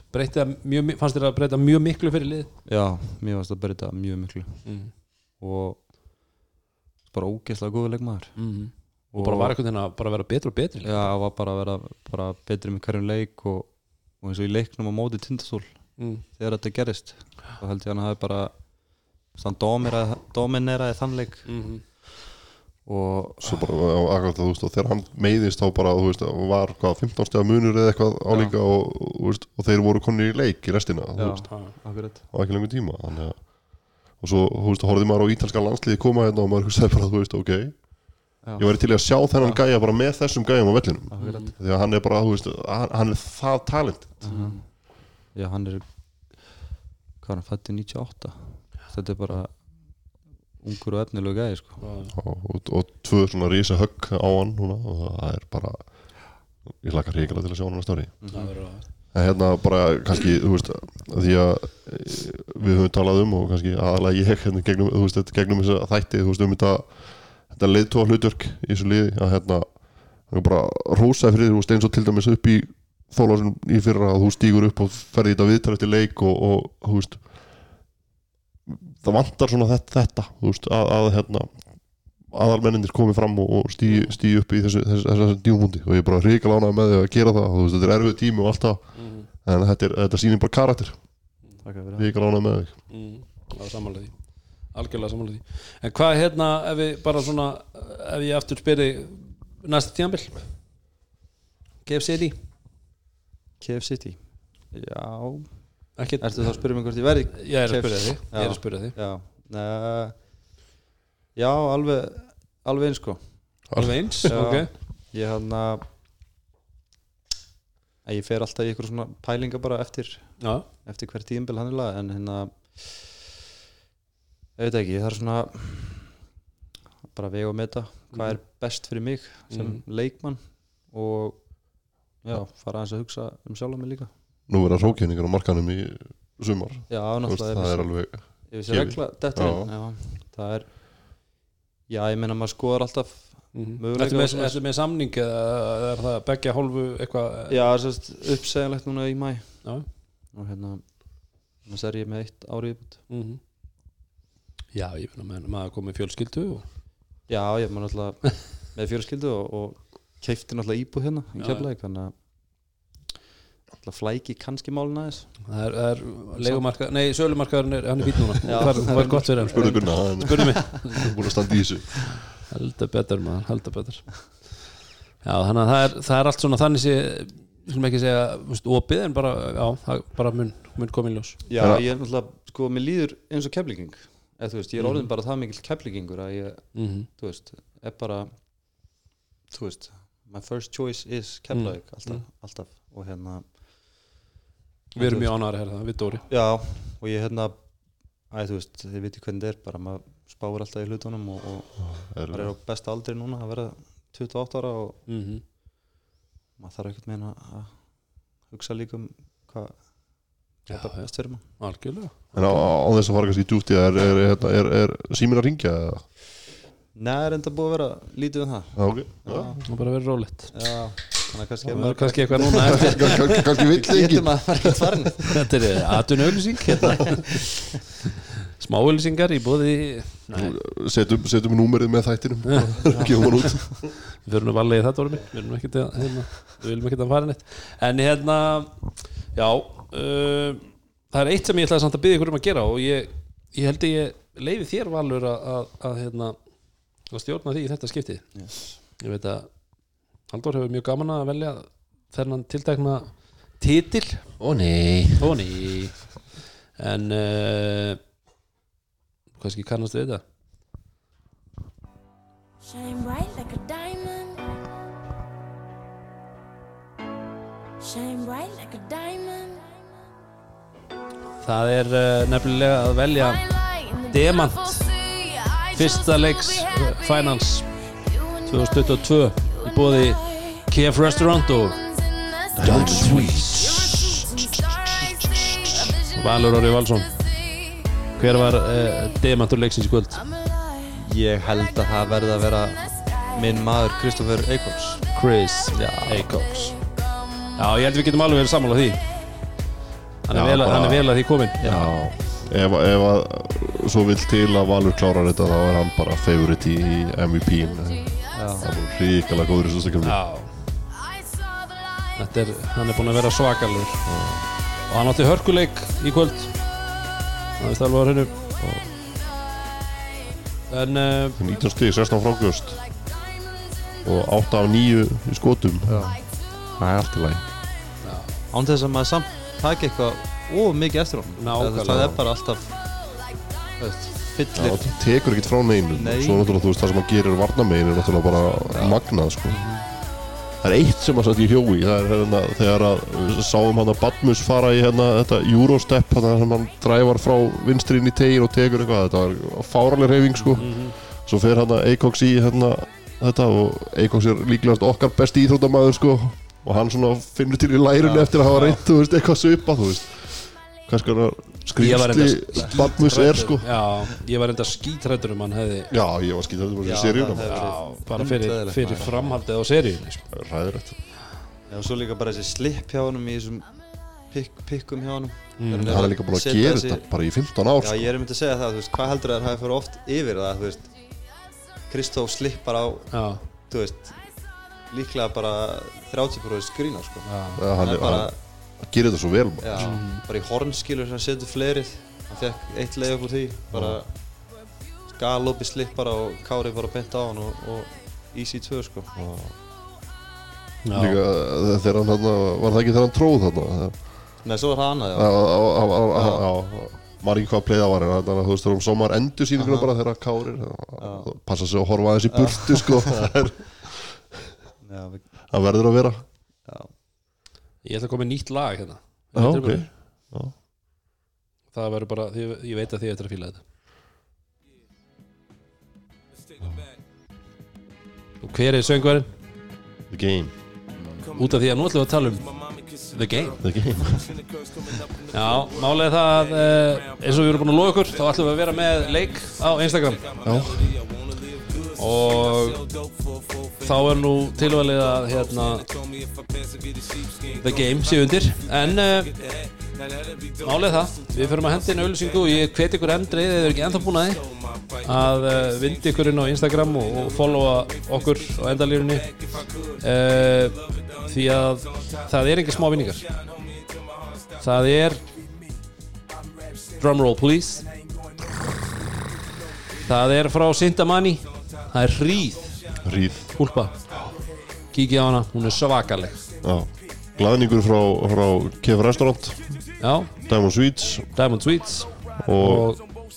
S1: mjög, fannst þér að breyta mjög miklu fyrir lið
S3: já, mér varst að breyta mjög miklu
S1: mm.
S3: og bara ógeðslega góður leikmaður
S1: Mm. og bara var veginn að bara vera betri og betri
S3: Já, það var bara að vera bara betri með hverjum leik og, og eins og í leiknum á móti tindastól
S1: mm.
S3: þegar þetta gerist þá held ég að hann hafi bara domineraði, þann leik
S1: Mm.
S3: Og
S2: svo bara, akkurat, þú veist, og þegar hann meiðist þá bara, þú veist, var hvað, 15 stega munur eða eitthvað álíka og, og, og þeir voru konir í leik í restina, þú
S3: Já.
S2: veist,
S3: akkurat.
S2: Á ekki lengur tíma þannig að og svo, þú veist, horfði maður á ítalska landsliði koma hérna og maður hugsaði bara, þú veist, ok.
S3: Já.
S2: ég væri til að sjá þennan gæja bara með þessum gæjum á vellinum.
S3: Akkurat.
S2: Því að hann er bara, þú veist, hann, hann er það talent.
S3: Já, hann er hvað er hann fætti 98 þetta er bara ungur og efnilegu gæði sko.
S2: og, og, og tvö svona rísa högg á hann núna, og það er bara ég hlakka ríkilega til að sjá hann
S1: að
S2: en hérna bara kannski þú veist því að e, við höfum talað um og kannski aðalega ég hérna gegnum, þú veist, þetta gegnum þess að þætti þú veist um þetta, þetta leiðtóa hlutverk í þessu liði að hérna er bara rósaði fyrir þú veist, eins og til dæmis upp í þólasun í fyrra að þú stígur upp og ferði þetta viðtal eftir leik og, og þú veist það vantar svona þetta, þetta veist, að, að hérna aðalmennindir komið fram og, og stíu, stíu upp í þessu, þessu, þessu, þessu djúmundi og ég er bara ríkala ánægð með því að gera það. Veist, þetta er erfið tími og allt það.
S1: Mhm.
S2: en þetta, er, þetta sýnir bara karakter.
S3: Takk fyrir það.
S2: ríkala ánægð með því
S1: Mm, það er samanlega því. Algjörlega samanlega því. En hvað hérna ef við bara svona ef ég aftur spyrir næsta tíðanbill KFC
S3: KF City. Já, ertu þá að spyrja mig hvort ég verði
S1: ég er að spyrja því ég er að spyrja því
S3: Já, uh, já alveg alveg eins sko.
S1: Alveg eins?
S3: Já.
S1: ok.
S3: Ég hann að ég fer alltaf í ykkur svona pælinga bara eftir
S1: já.
S3: eftir hver tíðinbil hann er lag en hérna ég veit ekki, það er svona bara vega og meta hvað er best fyrir mig sem
S1: Mhm.
S3: leikmann og já, fara aðeins að hugsa um sjálf mig líka
S2: nú verða hrókjöningar á markanum í sumar.
S3: Já, náttúrulega
S2: það er
S3: er
S2: alveg
S3: þetta það er já, ég meina maður skoðar alltaf
S1: Mhm.
S3: Möguleika
S1: Ertu
S3: og
S1: með, með samning eða er það begja hálfu eitthvað?
S3: Já, sérst, uppsegjanlegt núna í mæ
S1: já.
S3: og hérna þess er ég með eitt árið
S1: Mm já ég með maður komið fjölskyldu og
S3: já, ég er maður náttúrulega með fjölskyldu og, og keifti náttúrulega íbúð hérna í
S1: Já,
S3: keflaðik þannig að náttúrulega flæki kannski málun aðeins.
S1: Það er, er leigumarka nei sölumarkaðurinn er hann er fýtt núna. Það það er gott fyrir hann.
S2: Spurðu Gunnar, hann
S1: spurðu mig.
S2: Er búin að standa í þessu.
S1: Heldur betur maður, heldur betur. Já þannig að það er, það er allt svona þannig sé við skulum ekki segja opið en bara, já, það bara mun, mun komin ljós.
S3: Já, ég er náttúrulega, sko, mér líður eins og keflíking eða þú veist, ég er orðin bara það mikil keflíkingur að ég,
S1: mm -hmm.
S3: þú veist, er bara þú veist my first choice is keflaðik alltaf,
S1: Mm.
S3: alltaf. Og hérna
S1: við erum mjög ánægðar að það, við Dóri.
S3: Já, og ég hérna æ, þú veist, þið viti hvernig þetta er bara maður spáir alltaf í hlutunum og, og
S2: er,
S3: maður er á besta aldri núna að vera 28 ára og
S1: mm -hmm.
S3: maður þarf ekkert meina að hugsa líka um hvað þetta er best fyrir maður
S1: algjörlega.
S2: En á, á þess að fara kannski í það er, er, er, er, er símin að ringja eða?
S3: Nei, er enda búið að vera lítið um það.
S2: Já, ok.
S3: Já,
S1: og bara verið rólegt.
S3: Já. að kannski
S1: kannski eitthvað núna
S2: kannski vill
S3: getur
S2: enginn.
S3: maður bara ekkert farin
S1: þetta er atvinnu auðlýsing hérna. smá auðlýsingar í bóði
S2: setjum, setjum númerið með þættinum. Gefum hann út.
S1: Við fyrir nú valið í Dóri minn við að, hérna, við viljum ekkert að fara neitt. En hérna já uh, það er eitt sem ég ætlaði samt að byggja ykkur um að gera og ég, ég held að ég leiði þér valur að, að, að, hérna, að stjórna því í þetta skiptið.
S3: Yes.
S1: ég veit að Halldór hefur mjög gaman að velja þennan tiltekna titil?
S2: Ó nei.
S1: Ó ný en uh, kannski kannast við þetta?
S5: Shine bright like a diamond. Shine bright like a diamond.
S1: það er uh, nefnilega að velja Demant. fyrsta leiks uh, finance 2022 í bóði KF Restaurant og Dutch Sweets Valur Orri Valsson. Hver var uh, demantur leiksins í kvöld?
S3: Ég held að það verði að vera minn maður Kristoffer Eikóks
S1: Chris Acox Já, ég held við getum alveg verið sammála því. Hann er,
S2: Já,
S1: vel, að-
S2: bara-
S1: hann er vel að því komin
S2: já. Ef, ef að svo vill til að Valur klárar þetta þá er hann bara favorite í MVP-in ríkala góður í þessu kemni
S1: Já. Þetta er, hann er búinn að vera svakalur. Og hann átti hörkuleik í kvöld. Það veist alveg á hreinu. En uh,
S2: 19 stig, 16 frákvöst og 8 af 9 í skotum.
S3: Já.
S2: það er allt í lagi.
S3: Án þess að maður samt taki eitthvað of mikið eftir honum. Það er bara alltaf veist, fyllir.
S2: Það tekur ekkert frá neinu.
S3: Nei.
S2: svo náttúrulega þú veist það sem hann gerir varnamegin er náttúrulega bara magnað sko. það er eitt sem að satt í hjói það er hérna þegar að sáum hann að Badmus fara í hérna þetta Eurostep hann sem hann dræfar frá vinstri inn í tegin og tegur eitthvað. Þetta var fáraleg reyfing sko. Svo fer hann að Eikoks í hérna þetta og Eikoks er líklegast okkar besti íþróttamæður sko. Og hann finnur til í lærunni eftir að hafa reynt eitthvað svipa
S1: Ég var
S2: skrýmsli Badmus er sko.
S1: Já, ég var enda skítrættur um hann hefði
S2: já ég var var seríuna
S3: það hefur-
S1: Já, bara fyrir, fyrir framhaldið á seríunni sko.
S2: ræðilegt
S3: Já, og svo líka bara þessi slipp hjá honum í þessum pikk, pikkum hjá honum.
S1: Mm.
S2: hann er líka búin að gera
S3: þessi-
S2: þetta bara í 15 ár
S3: Já,
S2: sko.
S3: ég er myndið að segja það, þú veist, hvað heldur það hafi fyrir oft yfir það, þú veist? Kristóf slippar á,
S1: Já,
S3: þú veist líklega bara 30% skrína, sko.
S1: Já,
S2: hann,
S3: Það
S2: er,
S3: bara,
S2: hann gerir þetta svo vel bara.
S3: já, bara í hornskilur sem hann setur fleirið hann fekk eitt leið upp úr því bara galoppi slipp bara og Kári bara bent á hann og, og easy 2, sko.
S1: Já.
S2: líka uh, þegar hann þarna, var það ekki þegar hann tróð þarna?
S3: Nei, svo er það annað,
S2: Já, maður ekki hvað pleiða var en þannig að þú veist þú svo maður endur sýninguna bara þegar kárir já. passa sig að horfa aðeins í burtu sko. Það er- verður að vera
S1: Ég ætla að koma með nýtt lag hérna.
S2: Já, ok. Já.
S1: Það verður bara, ég, ég veit að þið ættir að fíla þetta. Og hver er söngvarinn?
S2: the game,
S1: Út af því að nú ætlum við að tala um The Game.
S2: The game.
S1: Já, málega það að eh, eins og við erum búin að loða okkur þá ætlum við að vera með leik á Instagram.
S2: Já,
S1: og þá er nú tilvalið að hérna The Game sé undir. En uh, málega það við förum að henda inn auðlýsingu og ég hveti ykkur endrið eða er ekki ennþá búin að því að uh, vindi ykkur inn á Instagram og, og followa okkur á endalýrunni uh, því að það er ekki smá vinningar það er drumroll please. Það er frá Sintamani það er hríð.
S2: Ríð
S1: Úlpa Kíkja á hana, hún er svakaleg.
S2: Já, glaðningur frá, frá Kef Restaurant.
S1: Já,
S2: Diamond Sweets.
S1: Diamond Sweets.
S2: Og,
S1: Og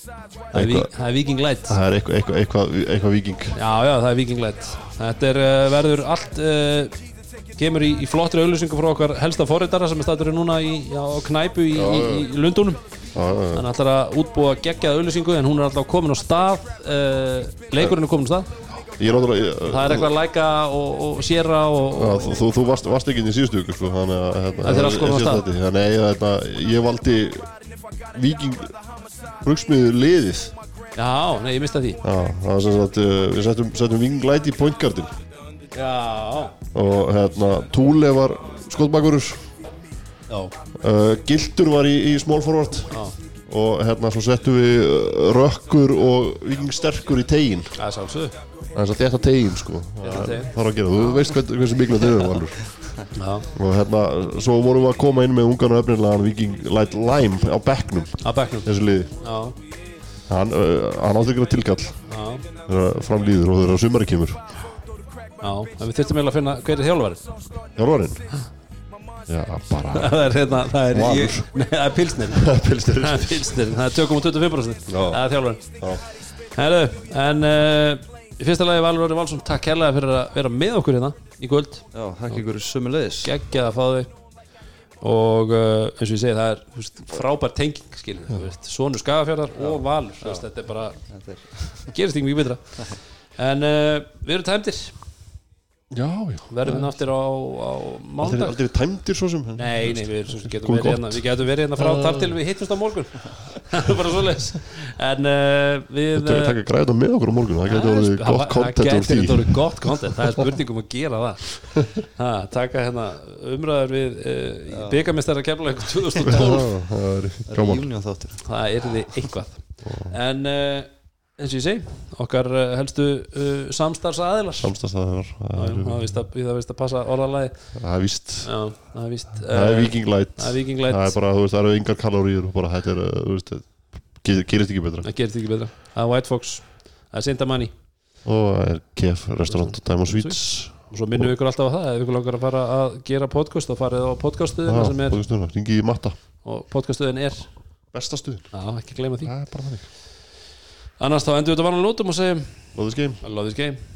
S1: það er, Viking Light.
S2: Það er eitthvað eitthva, eitthva, viking
S1: Já, já, það er Viking Light. Þetta er, uh, verður allt uh, kemur í, í flottri auðlýsingu frá okkar helsta forritara sem er staturinn núna í, á knæpu í, í, í Lundunum. Hann ætlar að útbúa geggjað auðlýsingu en hún er alltaf komin á stað. Uh, Leikurinn er komin á stað. Það er eitthvað að læka og, og séra og,
S2: Já,
S1: og
S2: þú, varst, varst ekki inn í síðustu ykkur sko, þannig að hérna,
S1: er
S2: ég- ég-
S1: stað.
S2: þetta- Þannig að ég, ég valdi Viking brugsmiður liðið.
S1: Já, nei, ég mista því.
S2: Uh, við settum, Light í point guardin
S1: Já,
S2: og hérna, Túle var skotbakurur
S1: já,
S2: uh, Gildur var í, í small forward.
S1: Já.
S2: Og hérna svo settum við uh, Rökkur og Viking Sterkur í tegin
S1: Það er sálsög
S2: Það er svo þetta tegin sko.
S1: Þétta tegin.
S2: Það þarf að gera, þú veist hvern, hversu miklu þetta er Valur. Og hérna, svo vorum við að koma inn með ungan og efnilegan Viking Light Lime á bekknum.
S1: Að bekknum.
S2: Þessu liði.
S1: Já,
S2: hann, uh, hann átti ekki að tilkall.
S1: Já,
S2: þegar fram líður og þegar sumari kemur.
S1: Já. En við þurftum eiginlega að finna hver er þjálfarinn.
S2: Hjálvarinn já, bara
S1: Það er hérna, það er
S2: Valur.
S1: ég, Nei, það er pilsnir
S2: pilstir
S1: Það er pilsnir, það er 2,25%
S2: Já.
S1: Það er
S2: Já.
S1: Herðu, en uh, í fyrsta lagi Valur Orri Valsson Takk kærlega fyrir að vera með okkur hérna í kvöld.
S3: Já, þakka ykkur sömulegis
S1: Geggjað að fá þau og uh, eins og ég segi það er þú veist, frábær tenging skilur þú veist, Sónu Skagafjörðar og Valur þú veist, þetta er bara,
S3: Þetta er
S1: gerist ekki mjög betra. En uh, við erum tæmdir
S2: já, já.
S1: Verðum við aftur á, á mándag
S2: aldrei tæmdir svo sem?
S1: Nei, nei, við svo sem getum verið hérna. Við getum verið hérna frá þar til við hittumst á morgun. Það er bara svoleiðis. En uh, við
S2: Þetta er að taka græða með okkur á morgun Það getur orðið
S1: það-
S2: gott content
S1: Það getur orðið gott content Það er spurning um að gera það. Ha, Taka hérna umræður við uh, Byggamistara kemlaug 2012
S2: Já, Það er gaman.
S3: Reunion þáttur
S1: Það er því eitthvað En uh, eins og ég segi Okkar uh, helstu uh, samstarfs aðilar
S2: Samstastæðar
S1: Það er víst að, passa orðalagi
S2: Það er víst.
S1: Já, það er víst
S2: Það er Viking Light.
S1: Það er
S2: bara, þú veist, það eru yngar kaloríur og bara þetta er, þú veist, ge- gerist ekki betra.
S1: Það gerist ekki betra. Það er White Fox. Það er Sintamani
S2: og það er KF Restaurant Diamond Sweets.
S1: Og svo minnum við ykkur alltaf á það Ef ykkur langar að fara að gera podcast þá farið á er
S2: Ringi í matta.
S1: Og podcastuðin er
S2: Besta stuðin.
S1: Já, ekki gleyma því
S2: Það er bara þannig
S1: Annars þá endur við þetta vanlega lótum og segjum
S2: Love this game.
S1: Love this game